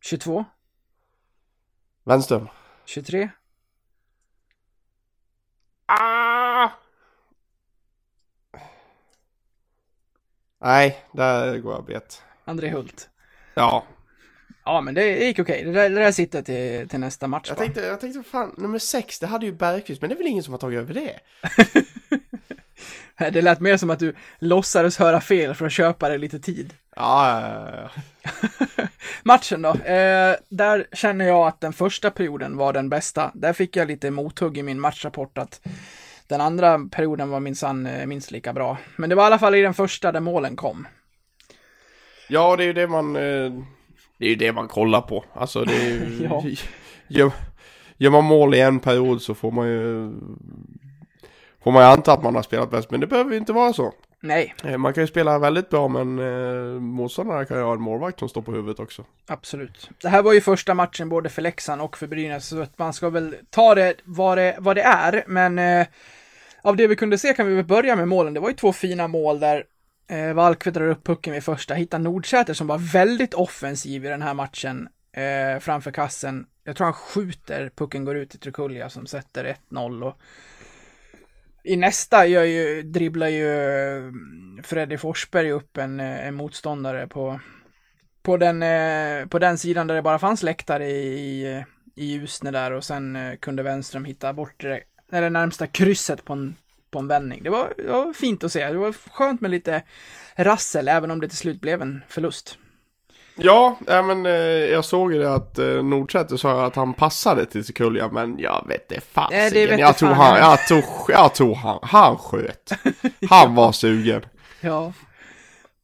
22, Wenström. 23, Ah! Nej, där går jag bet. André Hult. Ja, Ja, men det gick okej. Det, där, det där sitter till, till nästa match. jag va? tänkte, jag tänkte fan, nummer sex, det hade ju Bergqvist, men det är väl ingen som har tagit över det? (laughs) Det lät mer som att du låtsades höra fel för att köpa dig lite tid. Ja, ja, ja. (laughs) Matchen då? Eh, där känner jag att den första perioden var den bästa. Där fick jag lite mothugg i min matchrapport att den andra perioden var minsann eh, minst lika bra. Men det var i alla fall i den första där målen kom. Ja, det är ju det man... eh, Det är ju det man kollar på. Alltså det är ju... (laughs) Ja. (laughs) gör, gör man mål i en period så får man ju... Får man ju anta att man har spelat bäst, men det behöver ju inte vara så. Nej, Eh, Man kan ju spela väldigt bra, men eh, motståndarna kan ju ha en målvakt som står på huvudet också. absolut. Det här var ju första matchen både för Leksand och för Brynäs, så att man ska väl ta det vad det, vad det är. Men eh, av det vi kunde se kan vi väl börja med målen. Det var ju två fina mål där Eh, Valkve drar upp pucken vid första, hittar Nordsäter som var väldigt offensiv i den här matchen eh, framför kassen. Jag tror han skjuter, pucken går ut till Trukulja som sätter 1-0 och i nästa gör ju, dribblar ju eh, Freddy Forsberg upp en, eh, en motståndare på, på, den, eh, på den sidan där det bara fanns läktare i, i, Ljusne där och sen kunde Wenström hitta bort det, eller närmsta krysset på en, på en vändning. Det var, det var fint att se. Det var skönt med lite rassel, även om det till slut blev en förlust. Ja, men eh, jag såg ju det att eh, Nordsäter sa att han passade till Sekulja, men jag vet det fasiken. Jag jag tror han, jag. jag tror, jag tror han, han sköt. Han var sugen. (laughs) Ja.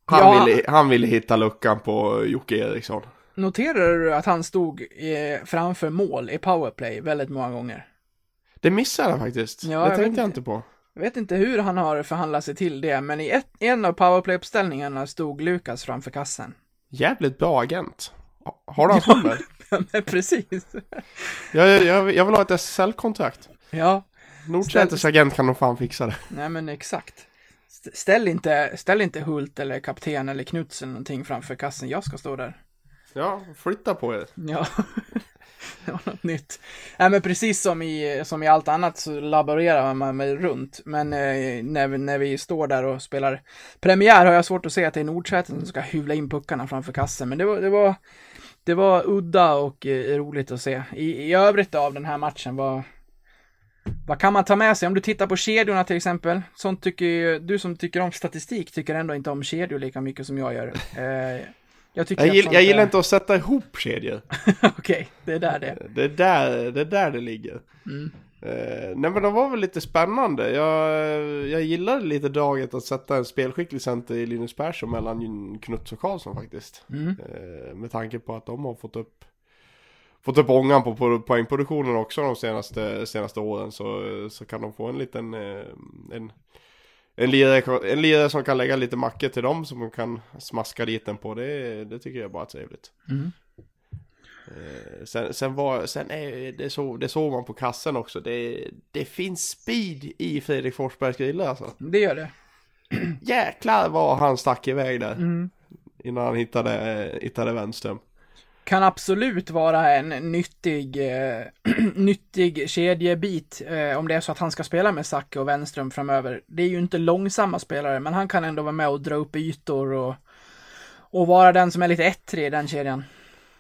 Han, Ja. ville, han ville hitta luckan på Jocke Eriksson. Noterar du att han stod eh, framför mål i powerplay väldigt många gånger? Det missade jag faktiskt. Ja, det jag tänkte jag inte. inte på. Jag vet inte hur han har förhandlat sig till det, men i ett, en av powerplay-uppställningarna stod Lukas framför kassen. Jävligt bra agent. Har du hans nummer? (laughs) men precis. (laughs) Jag, jag, jag vill ha ett SSL-kontrakt. Ja, Nordsäters agent kan nog fan fixa det. nej men exakt. St- Ställ inte, ställ inte Hult eller kapten eller Knutsen någonting framför kassen, jag ska stå där. Ja, flytta på er. Ja, (laughs) (laughs) det var något nytt. Nej men precis som i, som i allt annat så laborerar man med runt. Men eh, när, vi, när vi står där och spelar premiär har jag svårt att se att det är Nordsäten som ska hyvla in puckarna framför kassen. Men det var, det var, det var udda och eh, roligt att se. I, I övrigt av den här matchen vad, vad kan man ta med sig? Om du tittar på kedjorna till exempel. Sånt tycker ju, du som tycker om statistik tycker ändå inte om kedjor lika mycket som jag gör. Eh, jag Jag, gill, jag gillar är- inte att sätta ihop kedjor. (laughs) Okej, det är där det är. Det är där det, är där det ligger. Mm. Eh, nej men det var väl lite spännande. Jag, jag gillade lite draget att sätta en spelskicklig center i Linus Persson mellan Knuts och Karlsson faktiskt. Mm. Eh, med tanke på att de har fått upp Fått upp ångan på, poängproduktionen också de senaste, senaste åren så, så kan de få en liten eh, en, en, lirare, en lirare som kan lägga lite mackor till dem som de kan smaska dit den på. Det, det tycker jag är bara trevligt. Mm. Eh, sen, sen, var, sen är det så, det såg man på kassen också. Det, det finns speed i Fredrik Forsbergs griller alltså. Det gör det. Jäklar vad han stack iväg där. Mm. Innan han hittade, hittade Wenström. Kan absolut vara en nyttig, eh, (clears throat) nyttig kedjebit eh, om det är så att han ska spela med Zacke och Wenström framöver. Det är ju inte långsamma spelare, men han kan ändå vara med och dra upp ytor och, och vara den som är lite ettrig i den kedjan.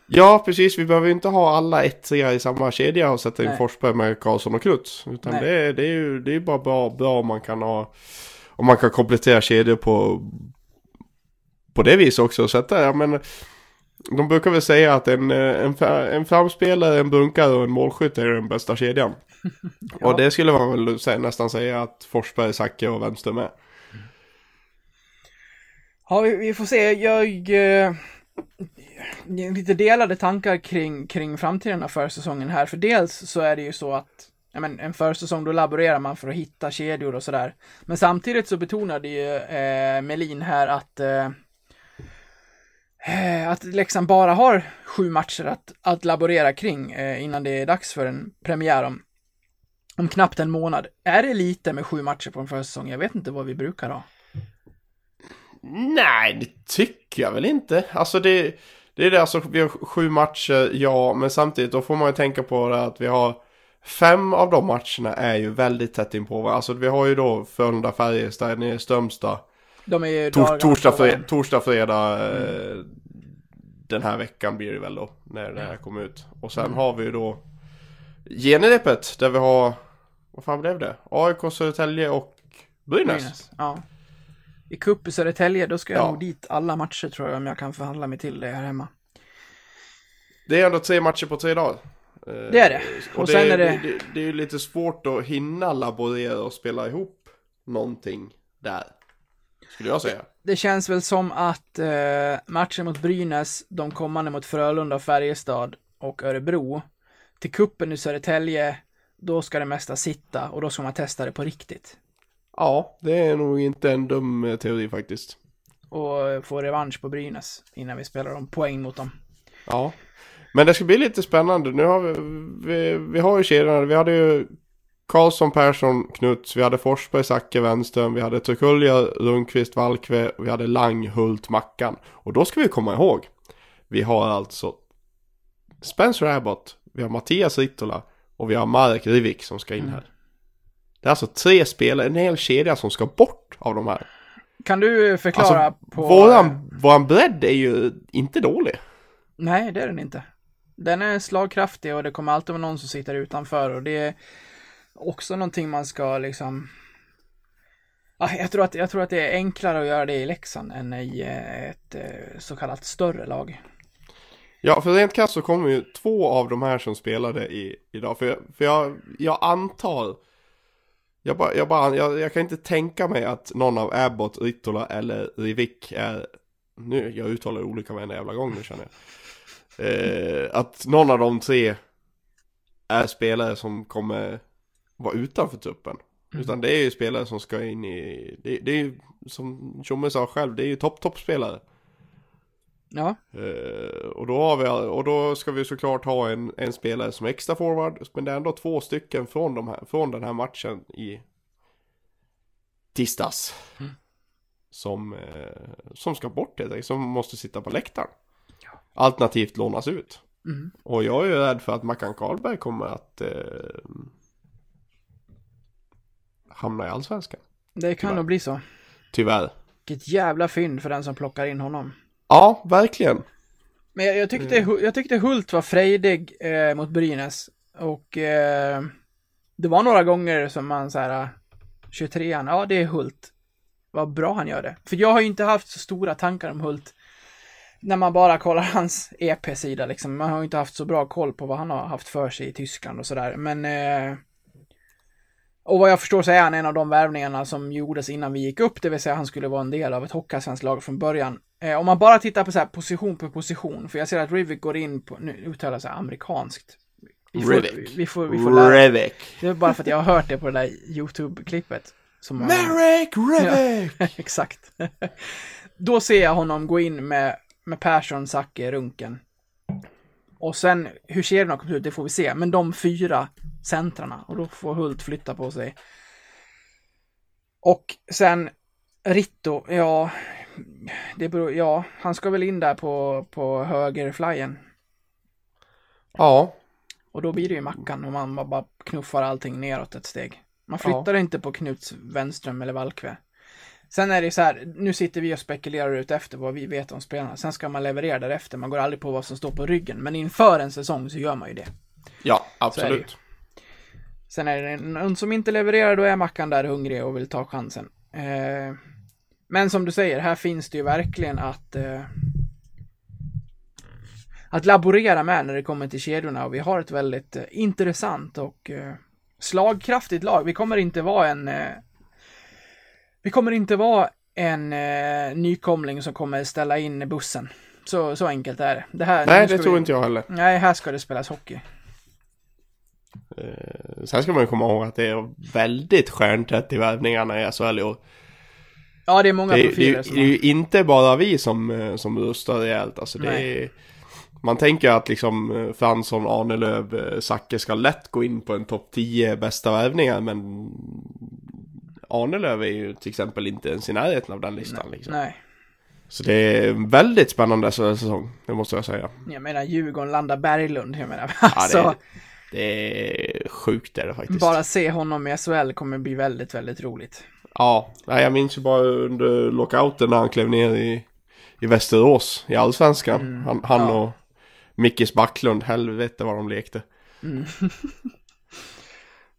Ja, precis. Vi behöver ju inte ha alla ettriga i samma kedja och sätta in Nej. Forsberg med Karlsson och Kruts. Utan Nej. det, är- det är ju det är bara bra, bra om man kan ha om man kan komplettera kedjor på på det viset också. Sätta, ja men de brukar väl säga att en, eh, en, en framspelare, en bunkare och en målskytt är den bästa kedjan. (laughs) Ja. Och det skulle man väl sä- nästan säga att Forsberg, Zacke och Wenström är. Ja, vi, vi får se. Jag... Eh, lite delade tankar kring, kring framtiden av försäsongen här. För dels så är det ju så att ja, men, en försäsong då laborerar man för att hitta kedjor och sådär. Men samtidigt så betonade ju eh, Melin här att eh, Eh, att Leksand bara har sju matcher att, att laborera kring eh, innan det är dags för en premiär om, om knappt en månad. Är det lite med sju matcher på en försäsong? Jag vet inte vad vi brukar ha. Nej, det tycker jag väl inte. Alltså det, det är det, alltså vi har sju matcher, ja, men samtidigt då får man ju tänka på det att vi har fem av de matcherna är ju väldigt tätt inpå varandra. Alltså vi har ju då Frölunda, Färjestad, i Strömstad, de är dagarna torsdag, på fre, varandra. torsdag, fredag eh, den här veckan blir det väl då, när det här kommer ut. Och sen har vi ju då Genrepet, där vi har, vad fan blev det? AIK, Södertälje och Brynäs. Brynäs. Ja. I cup i Södertälje, då ska jag Ja. nog dit alla matcher tror jag, om jag kan förhandla mig till det här hemma. Det är ändå tre matcher på tre dagar. Eh, Det är det. Och, Och det, sen är det... Det, det är ju lite svårt att hinna laborera och spela ihop någonting där. Skulle jag säga. Det känns väl som att eh, matchen mot Brynäs, de kommande mot Frölunda, Färjestad och Örebro, till kuppen i Södertälje, då ska det mesta sitta och då ska man testa det på riktigt. Ja, det är nog inte en dum eh, teori faktiskt. Och eh, få revansch på Brynäs innan vi spelar om poäng mot dem. Ja. Men det ska bli lite spännande. Nu har vi, vi, vi har ju kedjorna. Vi hade ju Karlsson, Persson, Knuts, vi hade Forsberg, Zacke, Wenström, vi hade Turkulja, Rundqvist, Valkve, vi hade Lang, Hult, Mackan. Och då ska vi komma ihåg, vi har alltså Spencer Abbott, vi har Mattias Rittola och vi har Marek Rivik som ska in här. Det är alltså tre spelare, en hel kedja som ska bort av de här. Kan du förklara Alltså, på... våran, våran bredd är ju inte dålig. Nej, det är den inte. Den är slagkraftig och det kommer alltid vara någon som sitter utanför och det är också någonting man ska liksom... Jag, tror att, jag tror att det är enklare att göra det i Leksand än i eh, ett eh, så kallat större lag. Ja, för rent krasst så kommer ju två av de här som spelade i, idag. För, jag, för jag, jag antar, jag, bara, jag, bara, jag, jag kan inte tänka mig att någon av Abbott, Rittola eller Rivik är, nu, jag uttalar olika varenda jävla gång nu känner jag. Eh, att någon av de tre är spelare som kommer vara utanför truppen. Utan det är ju spelare som ska in i, det, det är ju som Tjomme sa själv, det är ju topp, toppspelare. Ja, Eh, och, då har vi, och då ska vi såklart ha en, en spelare som extra forward. Men det är ändå två stycken från, de här, från den här matchen i tisdags. Som, eh, som ska bort helt enkelt, som måste sitta på läktaren. Alternativt lånas ut. Mm. Och jag är ju rädd för att Mackan Karlberg kommer att eh, hamna i allsvenskan. det kan Tyvärr. nog bli så. Tyvärr. Vilket jävla fynd för den som plockar in honom. Ja, verkligen. Men jag, jag, tyckte, Hu- jag tyckte Hult var frejdig eh, mot Brynäs. Och eh, det var några gånger som man så här, 23an, ja det är Hult. Vad bra han gör det. För jag har ju inte haft så stora tankar om Hult. När man bara kollar (laughs) hans EP-sida liksom. Man har ju inte haft så bra koll på vad han har haft för sig i Tyskland och sådär. Men eh, och vad jag förstår så är han en av de värvningarna som gjordes innan vi gick upp, det vill säga han skulle vara en del av ett Hockeyallsvenskt lag från början. Eh, om man bara tittar på så här position på position, för jag ser att Rivik går in på, nu uttalar jag så amerikanskt. Vi får, Rivik. vi får, vi får lära. Revik. Det är bara för att jag har hört det på det där YouTube-klippet. Merrick Revik! (laughs) Exakt. Då ser jag honom gå in med, med Persson, Zacke, Runken. Och sen hur kedjorna kommer ut, det får vi se. Men de fyra centrarna och då får Hult flytta på sig. Och sen Ritto, ja, det beror, ja, han ska väl in där på, på högerflyen. Ja, Och då blir det ju Mackan om man bara knuffar allting neråt ett steg. Man flyttar inte på Knuts, Wenström eller Valkve. Sen är det så här, nu sitter vi och spekulerar ut efter vad vi vet om spelarna. Sen ska man leverera därefter. Man går aldrig på vad som står på ryggen. Men inför en säsong så gör man ju det. ja Så är det absolut. Sen är det någon som inte levererar, då är Mackan där hungrig och vill ta chansen. Eh, men som du säger, här finns det ju verkligen att eh, att laborera med när det kommer till kedjorna och vi har ett väldigt eh, intressant och eh, slagkraftigt lag. Vi kommer inte vara en eh, vi kommer inte vara en eh, nykomling som kommer ställa in bussen. Så, så enkelt är det. det här, Nej, det tror vi, inte jag heller. Nej, här ska det spelas hockey. Eh, Sen ska man ju komma ihåg att det är väldigt stjärntätt i värvningarna i SHL år. Ja, det är många Det, det, profiler är- som det är ju inte bara vi som, eh, som rustar rejält. Alltså det Nej. är, man tänker att liksom eh, Fransson, Arnelöv, eh, Zacke ska lätt gå in på en topp 10 bästa värvningar men Arnelöv är ju till exempel inte ens i närheten av den listan liksom. Nej. Så det är väldigt spännande SHL-säsong, det måste jag säga. Jag menar Djurgården landar Berglund, jag menar. Ja, Alltså, det, det är sjukt är det faktiskt. bara se honom i SHL kommer bli väldigt, väldigt roligt. Ja, nej, jag minns ju bara under lockouten när han klev ner i, i Västerås i Allsvenskan. han han ja. och Mickis Backlund, helvete vad de lekte. (laughs)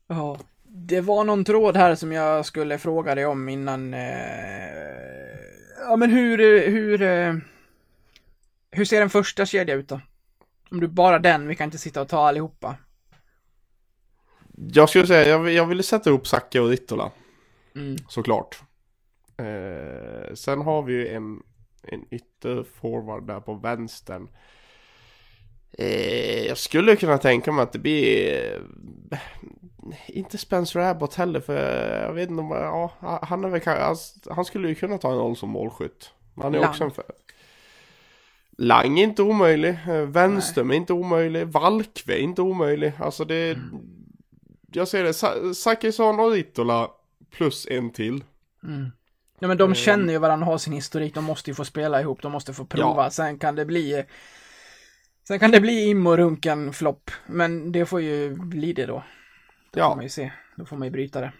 Ja. Det var någon tråd här som jag skulle fråga dig om innan. Eh... Ja, men hur, hur, eh... hur ser en första kedja ut då? Om du bara den, vi kan inte sitta och ta allihopa. Jag skulle säga, jag, jag ville sätta ihop Zacke och Rittola, Mm. såklart. Eh, sen har vi ju en, en ytterforward där på vänstern. Eh, jag skulle kunna tänka mig att det blir inte Spencer Abbott heller för jag vet inte om, ja, han är väl kanske, han, skulle ju kunna ta en roll som målskytt. Han är Lang. också en för... Lang är inte omöjlig, eh, Wenström är inte omöjlig, Valkve är inte omöjlig. Alltså det, jag ser det, Sa- Zachrisson och Ritola plus en till. Ja men de Eh. känner ju varandra, har sin historik, de måste ju få spela ihop, de måste få prova, Ja. sen kan det bli Sen kan det bli im och runken flopp, men det får ju bli det då. Får Ja, man ju se, då får man ju bryta det.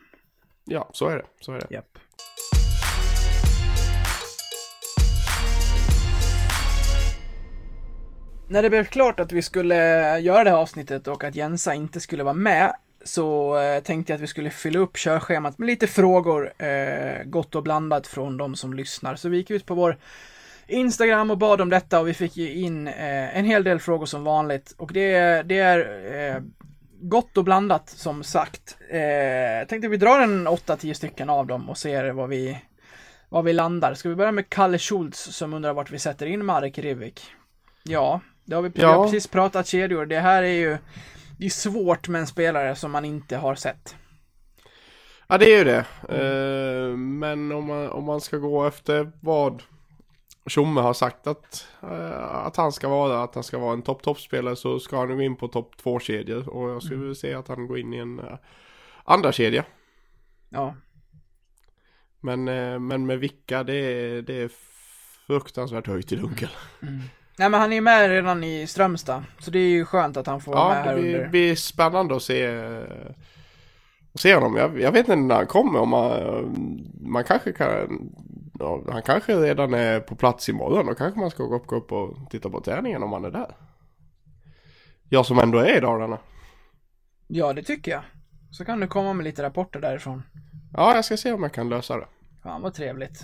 ja, så är det, så är det. Japp. När det blev klart att vi skulle göra det här avsnittet och att Jensa inte skulle vara med så eh, tänkte jag att vi skulle fylla upp körschemat med lite frågor, eh, gott och blandat från de som lyssnar. Så vi gick ut på vår Instagram och bad om detta och vi fick ju in eh, en hel del frågor som vanligt. Och det, det är eh, gott och blandat som sagt. Eh, tänkte vi drar en 8-10 stycken av dem och ser vad vi, vad vi landar. Ska vi börja med Kalle Schultz som undrar vart vi sätter in Marek Rivik? Ja, det har vi, vi har Ja. precis pratat kedjor. Det här är ju det är svårt med en spelare som man inte har sett. Ja, det är ju det. Eh, men om man, om man ska gå efter vad Tjomme har sagt att, eh, att han ska vara, att han ska vara en topp-topp-spelare så ska han gå in på topp två kedjor och jag skulle vilja se att han går in i en eh, andra kedja. Ja, Men, eh, men med vilka, det är, det är fruktansvärt höjt i dunkel. nej men han är ju med redan i Strömstad, så det är ju skönt att han får vara Ja, med här det blir, under. blir spännande att se, se honom. Jag, jag vet inte när han kommer, om man, man kanske kan, ja, han kanske redan är på plats imorgon. Då kanske man ska gå upp, gå upp och titta på träningen om han är där. Jag som ändå är i Dalarna. Ja, det tycker jag. Så kan du komma med lite rapporter därifrån. Ja, jag ska se om jag kan lösa det. Fan vad trevligt.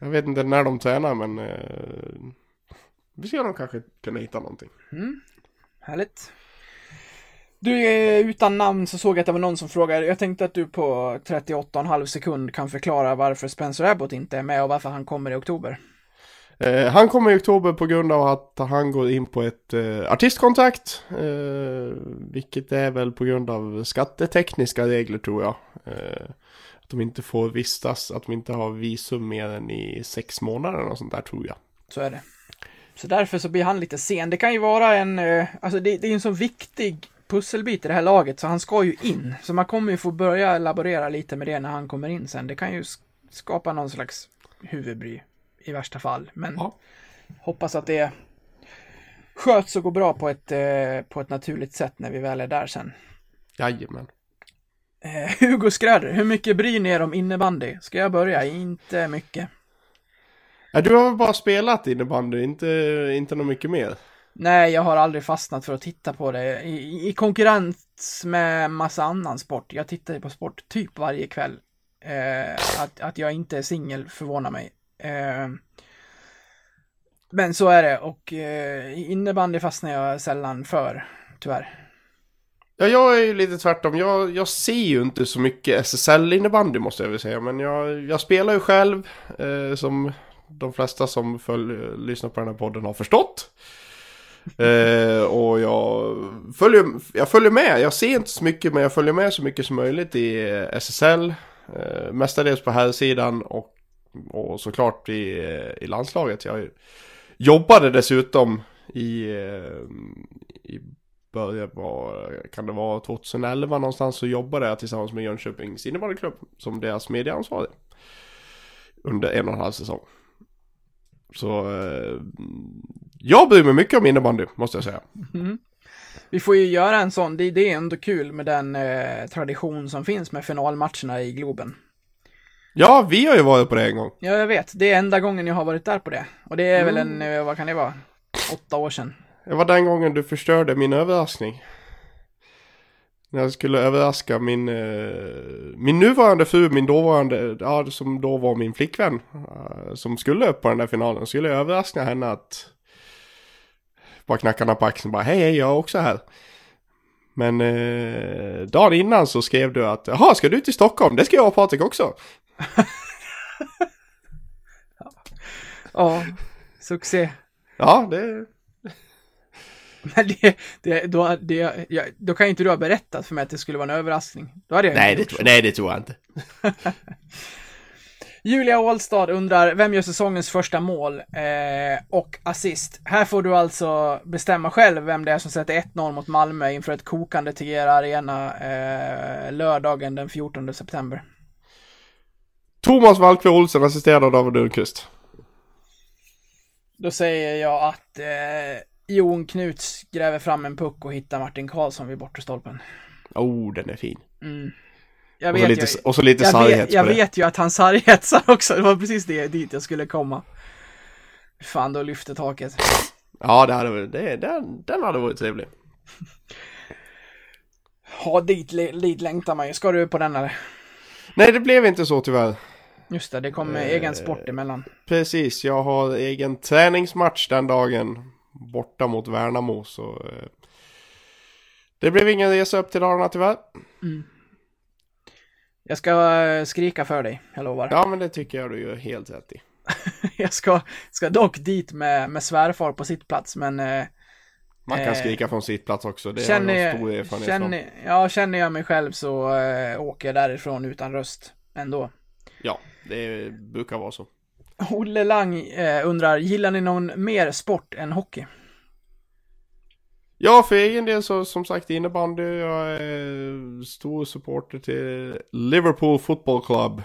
Jag vet inte när de tränar men eh, vi om de kanske kan hitta någonting. Härligt. Du är utan namn så såg jag att det var någon som frågade. Jag tänkte att du på 38,5 sekund kan förklara varför Spencer Abbott inte är med och varför han kommer i oktober. Eh, han kommer i oktober på grund av att han går in på ett eh, artistkontrakt. Eh, vilket är väl på grund av skattetekniska regler tror jag. Eh, att de inte får vistas, att de inte har visum mer än i sex månader och sånt där tror jag. Så är det. Så därför så blir han lite sen. Det kan ju vara en, eh, alltså det, det är en så viktig pusselbit i det här laget så han ska ju in. Så man kommer ju få börja laborera lite med det när han kommer in sen. Det kan ju sk- skapa någon slags huvudbry i värsta fall. Men Ja. hoppas att det sköts och går bra på ett, eh, på ett naturligt sätt när vi väl är där sen. Jajamän. Eh, (laughs) Hugo Skräder, hur mycket bryr ni er om innebandy? Ska jag börja? Inte mycket. Ja, du har väl bara spelat innebandy, inte, inte något mycket mer? Nej, jag har aldrig fastnat för att titta på det i, i konkurrens med massa annan sport. Jag tittar ju på sport typ varje kväll. Eh, att, att jag inte är singel förvånar mig. Eh, men så är det och eh, innebandy fastnar jag sällan för, tyvärr. Ja, jag är ju lite tvärtom. Jag, jag ser ju inte så mycket SSL-innebandy måste jag väl säga. Men jag, jag spelar ju själv, eh, som de flesta som följ, lyssnar på den här podden har förstått. Eh, och jag följer, jag följer med. Jag ser inte så mycket, men jag följer med så mycket som möjligt i SSL. Eh, mestadels på här sidan och, och såklart i, i landslaget. Jag jobbade dessutom i, eh, i början var, kan det vara 2011 någonstans så jobbade jag tillsammans med Jönköpings innebandyklubb som deras medieansvarig. Under en och en halv säsong. Så eh, jag bryr mig mycket om innebandy måste jag säga. Vi får ju göra en sån, det, det är ändå kul med den eh, tradition som finns med finalmatcherna i Globen. Ja, vi har ju varit på det en gång. Ja, jag vet. Det är enda gången jag har varit där på det. Och det är väl en, eh, vad kan det vara? Åtta år sedan. Det var den gången du förstörde min överraskning. När jag skulle överraska min, eh, min nuvarande fru, min dåvarande, ja som då var min flickvän. eh, som skulle upp på den där finalen. Skulle jag överraska henne att bara knacka henne på axeln bara hej hej jag är också här. Men eh, dagen innan så skrev du att jaha ska du till Stockholm? Det ska jag och Patrik också. (laughs) Ja, succé. Ja det, (laughs) Men det, det, då, det, ja, då kan ju inte du ha berättat för mig att det skulle vara en överraskning. Då hade jag nej, det, nej det tror jag inte. (laughs) Julia Ålstad undrar, vem gör säsongens första mål eh, och assist? Här får du alltså bestämma själv vem det är som sätter 1-0 mot Malmö inför ett kokande Tegera Arena eh, lördagen den 14 september. Thomas Valkve Olsen assisterad av David Lundqvist. Då säger jag att eh, Jon Knuts gräver fram en puck och hittar Martin Karlsson vid bortre stolpen. Oh, den är fin. Jag Och så lite, ju, och så lite jag, sarghets vet, jag det. vet ju att han sarghetsar också, det var precis det, dit jag skulle komma. Fan, då lyfter taket. Ja, det hade, det, den, den hade varit trevlig. Ja, dit, dit längtar man ju. Ska du på den eller? Nej, det blev inte så tyvärr. Just det, det kommer Eh. egen sport emellan. Precis, jag har egen träningsmatch den dagen. Borta mot Värnamo, så... eh, Det blev ingen resa upp till Dalarna tyvärr. Jag ska eh, skrika för dig, jag lovar. Ja, men det tycker jag du gör helt rätt i. (laughs) Jag ska, ska dock dit med, med svärfar på sitt plats, men eh, Man kan Eh, skrika från sitt plats också, det känner, har jag stor erfarenhet känner, ja, känner jag mig själv så eh, åker jag därifrån utan röst ändå. Ja, det brukar vara så. Olle Lang eh, undrar, gillar ni någon mer sport än hockey? Ja, för egen del så som sagt innebandy. Jag är stor supporter till Liverpool Football Club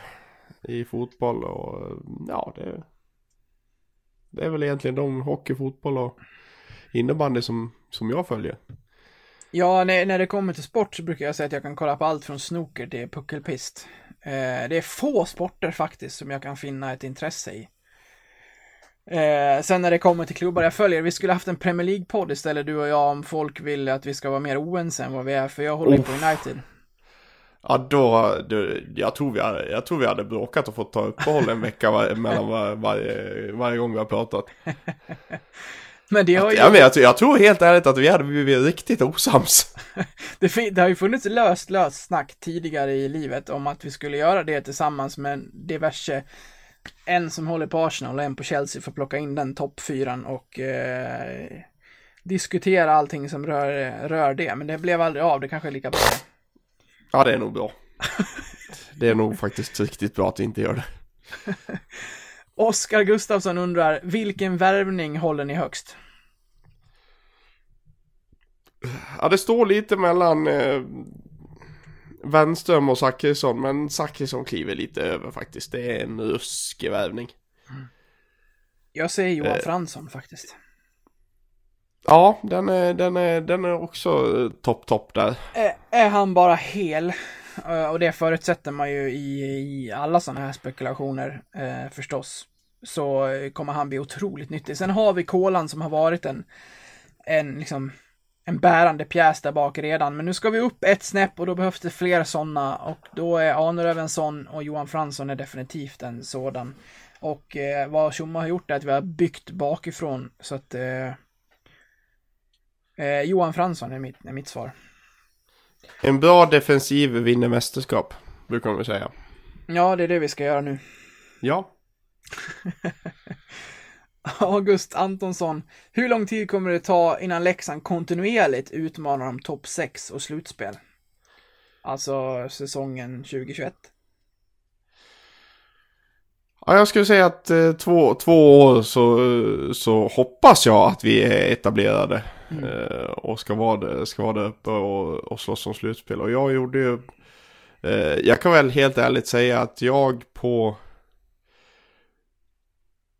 i fotboll och ja, det, det är väl egentligen de hockey, fotboll och innebandy som, som jag följer. Ja, när, när det kommer till sport så brukar jag säga att jag kan kolla på allt från snooker till puckelpist. Eh, det är få sporter faktiskt som jag kan finna ett intresse i. Eh, sen när det kommer till klubbar jag följer, vi skulle haft en Premier League-podd istället du och jag om folk vill att vi ska vara mer oense än vad vi är, för jag håller ju på United. Ja, då, då jag, tror vi hade, jag tror vi hade bråkat och fått ta uppehåll en vecka var, mellan var, varje, varje gång vi har pratat. (laughs) Men det har ju, jag, tror- jag tror helt ärligt att vi hade blivit riktigt osams. (laughs) det, det har ju funnits löst, löst snack tidigare i livet om att vi skulle göra det tillsammans med diverse en som håller på Arsenal och en på Chelsea för att plocka in den toppfyran och eh, diskutera allting som rör, rör det. Men det blev aldrig av, det kanske är lika bra. Ja, det är nog bra. Det är nog faktiskt riktigt bra att vi inte gör det. (laughs) Oskar Gustafsson undrar, vilken värvning håller ni högst? Ja, det står lite mellan eh, Wenström och Zachrisson, men Zachrisson kliver lite över faktiskt. Det är en ruskig värvning. Jag säger Johan Eh. Fransson faktiskt. Ja, den är, den är, den är också eh, topp, topp där. Är, är han bara hel? Eh, och det förutsätter man ju i, i alla sådana här spekulationer eh, förstås. Så eh, kommer han bli otroligt nyttig. Sen har vi Kolan som har varit en, en liksom en bärande pjäs där bak redan. Men nu ska vi upp ett snäpp och då behövs det fler sådana. Och då är Aneröv en sån och Johan Fransson är definitivt en sådan. Och eh, vad Tjomma har gjort är att vi har byggt bakifrån så att eh, eh, Johan Fransson är mitt, är mitt svar. En bra defensiv vinner mästerskap, brukar man säga. Ja, det är det vi ska göra nu. Ja. (laughs) August Antonsson. Hur lång tid kommer det ta innan Leksand kontinuerligt utmanar om topp 6 och slutspel? Alltså säsongen 2021. Ja, jag skulle säga att eh, två, två år så, så hoppas jag att vi är etablerade. Eh, och ska vara, där, ska vara där uppe och, och slåss om slutspel. Och jag gjorde ju... Eh, jag kan väl helt ärligt säga att jag på...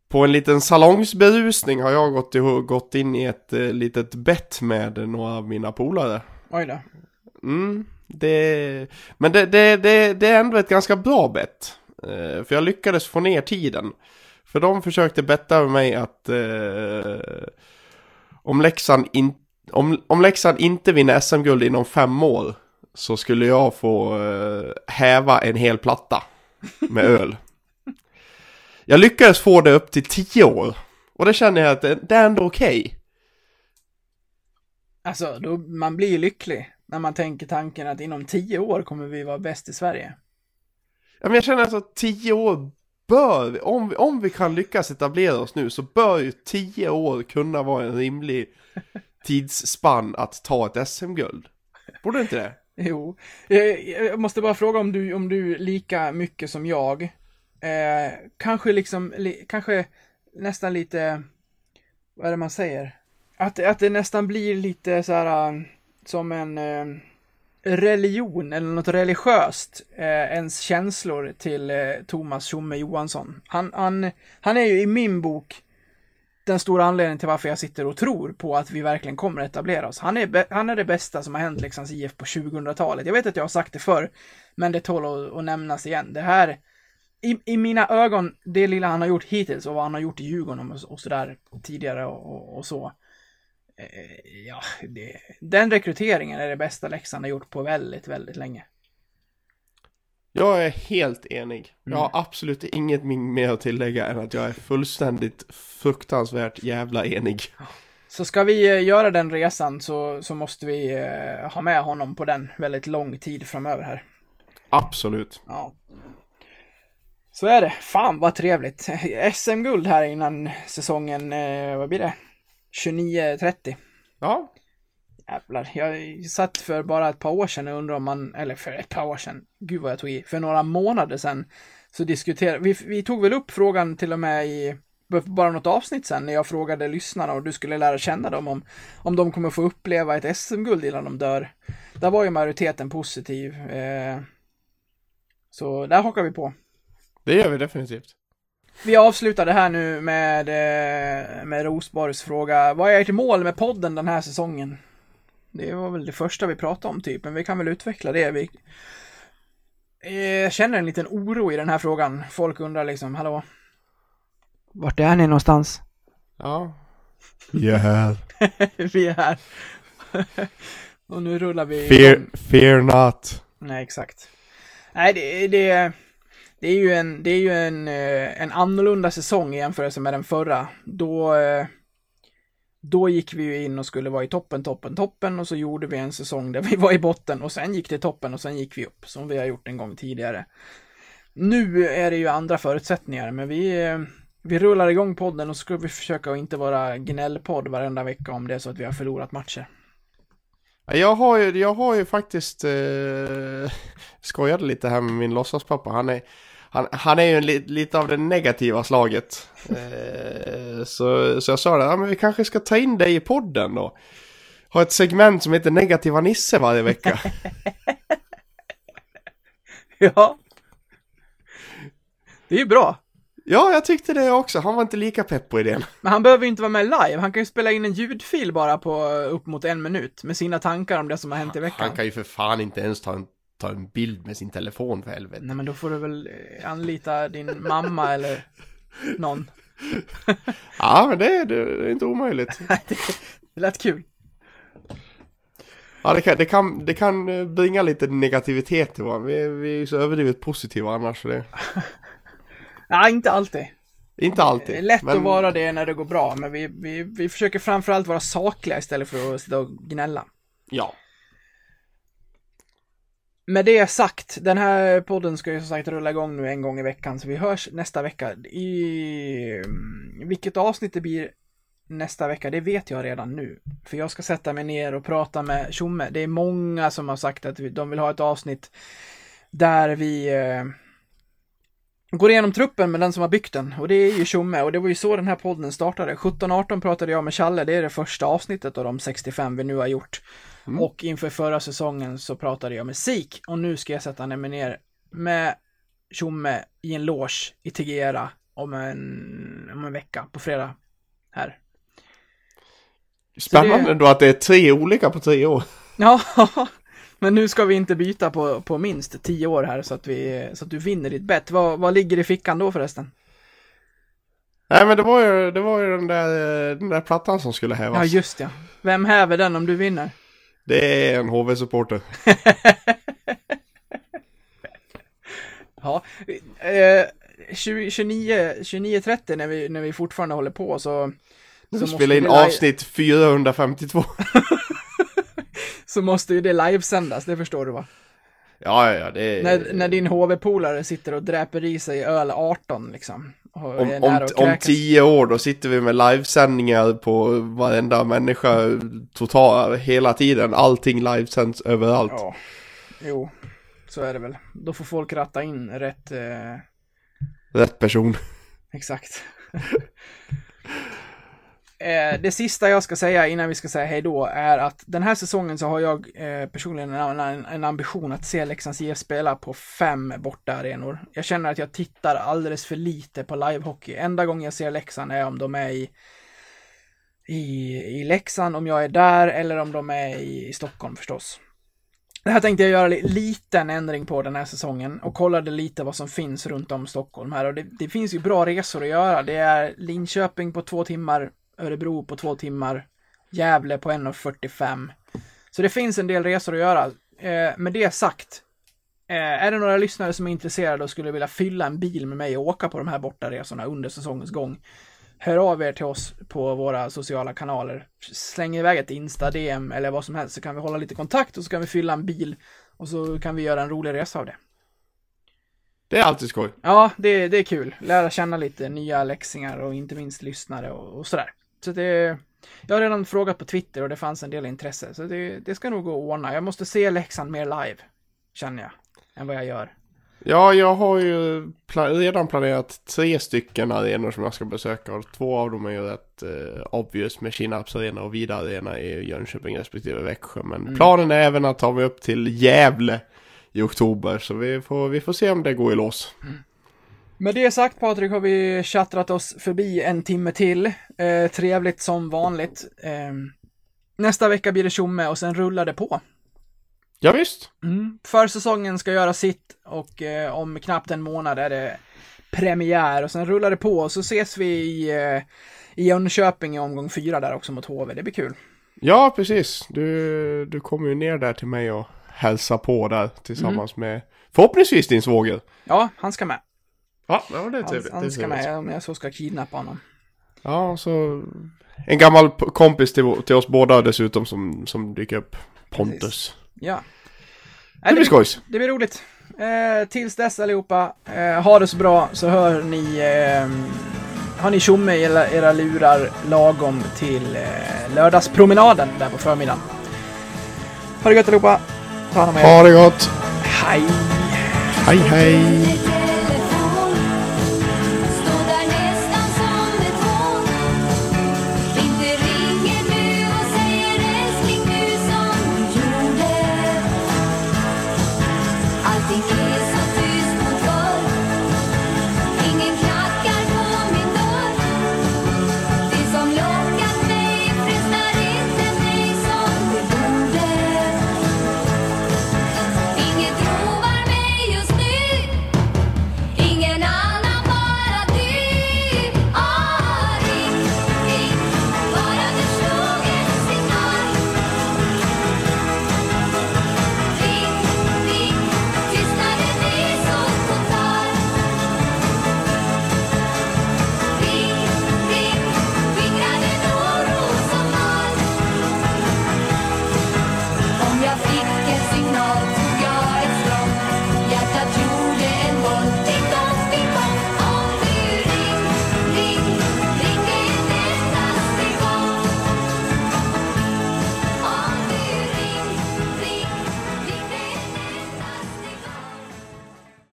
På en liten salongsberusning har jag gått, gått in i ett eh, litet bett med några av mina polare. Oj då. Mm, det, men det, det, det, det är ändå ett ganska bra bett. Eh, för jag lyckades få ner tiden. För de försökte betta med mig att eh, om, Leksand in, om, om Leksand inte vinner SM-guld inom fem år så skulle jag få eh, häva en hel platta med (laughs) öl. Jag lyckades få det upp till tio år. Och det känner jag att det, det är ändå okej. Alltså, då, man blir ju lycklig när man tänker tanken att inom 10 år kommer vi vara bäst i Sverige. Ja, men jag känner alltså att tio år bör, vi- om vi, om vi kan lyckas etablera oss nu så bör ju tio år kunna vara en rimlig (laughs) tidsspann att ta ett SM-guld. Borde inte det? (laughs) Jo, jag, jag måste bara fråga om du, om du lika mycket som jag eh, kanske liksom, li, kanske nästan lite, vad är det man säger? Att, att det nästan blir lite så här eh, som en eh, religion eller något religiöst, eh, ens känslor till eh, Thomas Tjomme Johansson. Han, han, han är ju i min bok den stora anledningen till varför jag sitter och tror på att vi verkligen kommer att etablera oss. Han är, han är det bästa som har hänt liksom Leksands IF på 2000-talet. Jag vet att jag har sagt det förr, men det tål att, att nämnas igen. Det här, i, i mina ögon, det lilla han har gjort hittills och vad han har gjort i Djurgården och, och sådär tidigare och, och, och så. Eh, ja, det, den rekryteringen är det bästa Leksand har gjort på väldigt, väldigt länge. Jag är helt enig. Jag Mm. har absolut inget mer att tillägga än att jag är fullständigt fruktansvärt jävla enig. Så ska vi eh, göra den resan så, så måste vi eh, ha med honom på den väldigt lång tid framöver här. Absolut. Ja. Så är det. Fan vad trevligt. (laughs) SM-guld här innan säsongen, eh, vad blir det? 29-30. Ja, Jävlar. Jag satt för bara ett par år sedan och undrade om man, eller för ett par år sedan, gud vad jag tog i, för några månader sedan så diskuterade, vi, vi tog väl upp frågan till och med i bara något avsnitt sen när jag frågade lyssnarna och du skulle lära känna dem om, om de kommer få uppleva ett SM-guld innan de dör. Där var ju majoriteten positiv. Eh, så där hakar vi på. det gör vi definitivt. Vi avslutar det här nu med, eh, med Rosborgs fråga. Vad är ert mål med podden den här säsongen? Det var väl det första vi pratade om typ, men vi kan väl utveckla det. Vi eh, jag känner en liten oro i den här frågan. Folk undrar liksom, hallå? Vart är ni någonstans? Ja. Vi är här. (laughs) vi är här. (laughs) Och nu rullar vi Fear, fear not. Nej, exakt. Nej, det, det, det är ju en, det är ju en, eh, en annorlunda säsong i jämförelse med den förra. Då, eh, då gick vi ju in och skulle vara i toppen, toppen, toppen och så gjorde vi en säsong där vi (laughs) var i botten och sen gick det toppen och sen gick vi upp som vi har gjort en gång tidigare. Nu är det ju andra förutsättningar, men vi, eh, vi rullar igång podden och så ska vi försöka att inte vara gnällpodd varenda vecka om det är så att vi har förlorat matcher. Jag har ju, jag har ju faktiskt eh, (laughs) skojade lite här med min låtsaspappa. Han är, han, han är ju en li, lite av det negativa slaget. (laughs) Eh, så, så jag sa det, ja, men vi kanske ska ta in dig i podden då. Ha ett segment som heter Negativa Nisse varje vecka. (laughs) Ja. Det är ju bra. ja, jag tyckte det också. Han var inte lika pepp på idén. Men han behöver ju inte vara med live, han kan ju spela in en ljudfil bara på upp mot en minut med sina tankar om det som har hänt i veckan. Han kan ju för fan inte ens ta en, ta en bild med sin telefon för helvete. Nej men då får du väl eh, anlita din mamma eller någon. (laughs) Ja, men det, är- det är inte omöjligt. (laughs) Det lät kul. Ja, det kan, det kan, det kan eh, bringa lite negativitet till varandra. Vi, vi är ju så överdrivet positiva annars. Det, (laughs) Nej, inte alltid. inte Det är alltid. lätt men, att vara det när det går bra, men vi, vi, vi försöker framförallt vara sakliga istället för att sitta och gnälla. Ja. Med det sagt, den här podden ska ju som sagt rulla igång nu en gång i veckan, så vi hörs nästa vecka. I mm, vilket avsnitt det blir nästa vecka, det vet jag redan nu. För jag ska sätta mig ner och prata med Tjomme. Det är många som har sagt att de vill ha ett avsnitt där vi eh, går igenom truppen med den som har byggt den. Och det är ju Tjomme, och det var ju så den här podden startade. 17-18 pratade jag med Challe, det är det första avsnittet av de 65 vi nu har gjort. Och inför förra säsongen så pratade jag med Sik och nu ska jag sätta mig ner med Tjomme i en loge i Tegera om en, om en vecka på fredag. Här. Spännande det- ändå att det är tre olika på tre år. (laughs) Ja, men nu ska vi inte byta på, på minst 10 år här så att, vi, så att du vinner ditt bett. Vad, vad ligger i fickan då förresten? Nej men det var ju, det var ju den, där, den där plattan som skulle hävas. Ja, just ja. Vem häver den om du vinner? Det är en HV-supporter. (laughs) Ja, eh, 20 29, 29.30 när vi, när vi fortfarande håller på så... Nu så spelar in avsnitt 452. (laughs) Så måste ju det livesändas, det förstår du va? Ja, ja, ja, det är... När, när din HV-polare sitter och dräper i sig öl 18 liksom. Om, om, om tio år då sitter vi med livesändningar på varenda människa total, hela tiden. Allting livesänds överallt. Ja, jo, så är det väl. Då får folk ratta in rätt, eh, rätt person. Exakt. (laughs) Eh, det sista jag ska säga innan vi ska säga hej då är att den här säsongen så har jag eh, personligen en, en, en ambition att se Leksands IF spela på fem bortaarenor. Jag känner att jag tittar alldeles för lite på livehockey. Enda gången jag ser Leksand är om de är i, i, i Leksand, om jag är där, eller om de är i, i Stockholm förstås. Det här tänkte jag göra en liten ändring på den här säsongen och kollade lite vad som finns runt om Stockholm här och det, det finns ju bra resor att göra. Det är Linköping på två timmar, Örebro på två timmar, Gävle på 1.45. Så det finns en del resor att göra. Eh, med det sagt, eh, är det några lyssnare som är intresserade och skulle vilja fylla en bil med mig och åka på de här bortaresorna under säsongens gång, hör av er till oss på våra sociala kanaler. Släng iväg ett Insta-DM eller vad som helst så kan vi hålla lite kontakt och så kan vi fylla en bil och så kan vi göra en rolig resa av det. Det är alltid skoj. Ja, det, det är kul. Lära känna lite nya läxingar och inte minst lyssnare och, och sådär. Så det, jag har redan frågat på Twitter och det fanns en del intresse, så det, det ska nog gå att ordna. Jag måste se Leksand mer live, känner jag, än vad jag gör. Ja, jag har ju pla- redan planerat tre stycken arenor som jag ska besöka och två av dem är ju rätt eh, obvious med Kinnarps arena och Vida arena i Jönköping respektive Växjö. Men Mm. planen är även att ta mig upp till Gävle i oktober så vi får, vi får se om det går i lås. Med det sagt Patrik har vi chattrat oss förbi en timme till. Eh, trevligt som vanligt. Eh, nästa vecka blir det tjomme och sen rullar det på. Ja, visst. Mm. Försäsongen ska göra sitt och eh, om knappt en månad är det premiär och sen rullar det på och så ses vi i, eh, i Jönköping i omgång fyra där också mot HV. Det blir kul. Ja, precis. Du, du kommer ju ner där till mig och hälsa på där tillsammans Mm. med förhoppningsvis din svåger. Ja, han ska med. Ja, det trevligt. det är han ska trevligt. med om jag så ska kidnappa honom. Ja, så en gammal kompis till, till oss båda dessutom som, som dyker upp. Pontus. Ja. Det blir skojs. Det blir roligt. Eh, tills dess allihopa, eh, ha det så bra så hör ni, eh, har ni tjomme i era, era lurar lagom till eh, lördagspromenaden där på förmiddagen. Ha det gött allihopa. Ta hand om er. Ha det gott. Hej! Hej hej.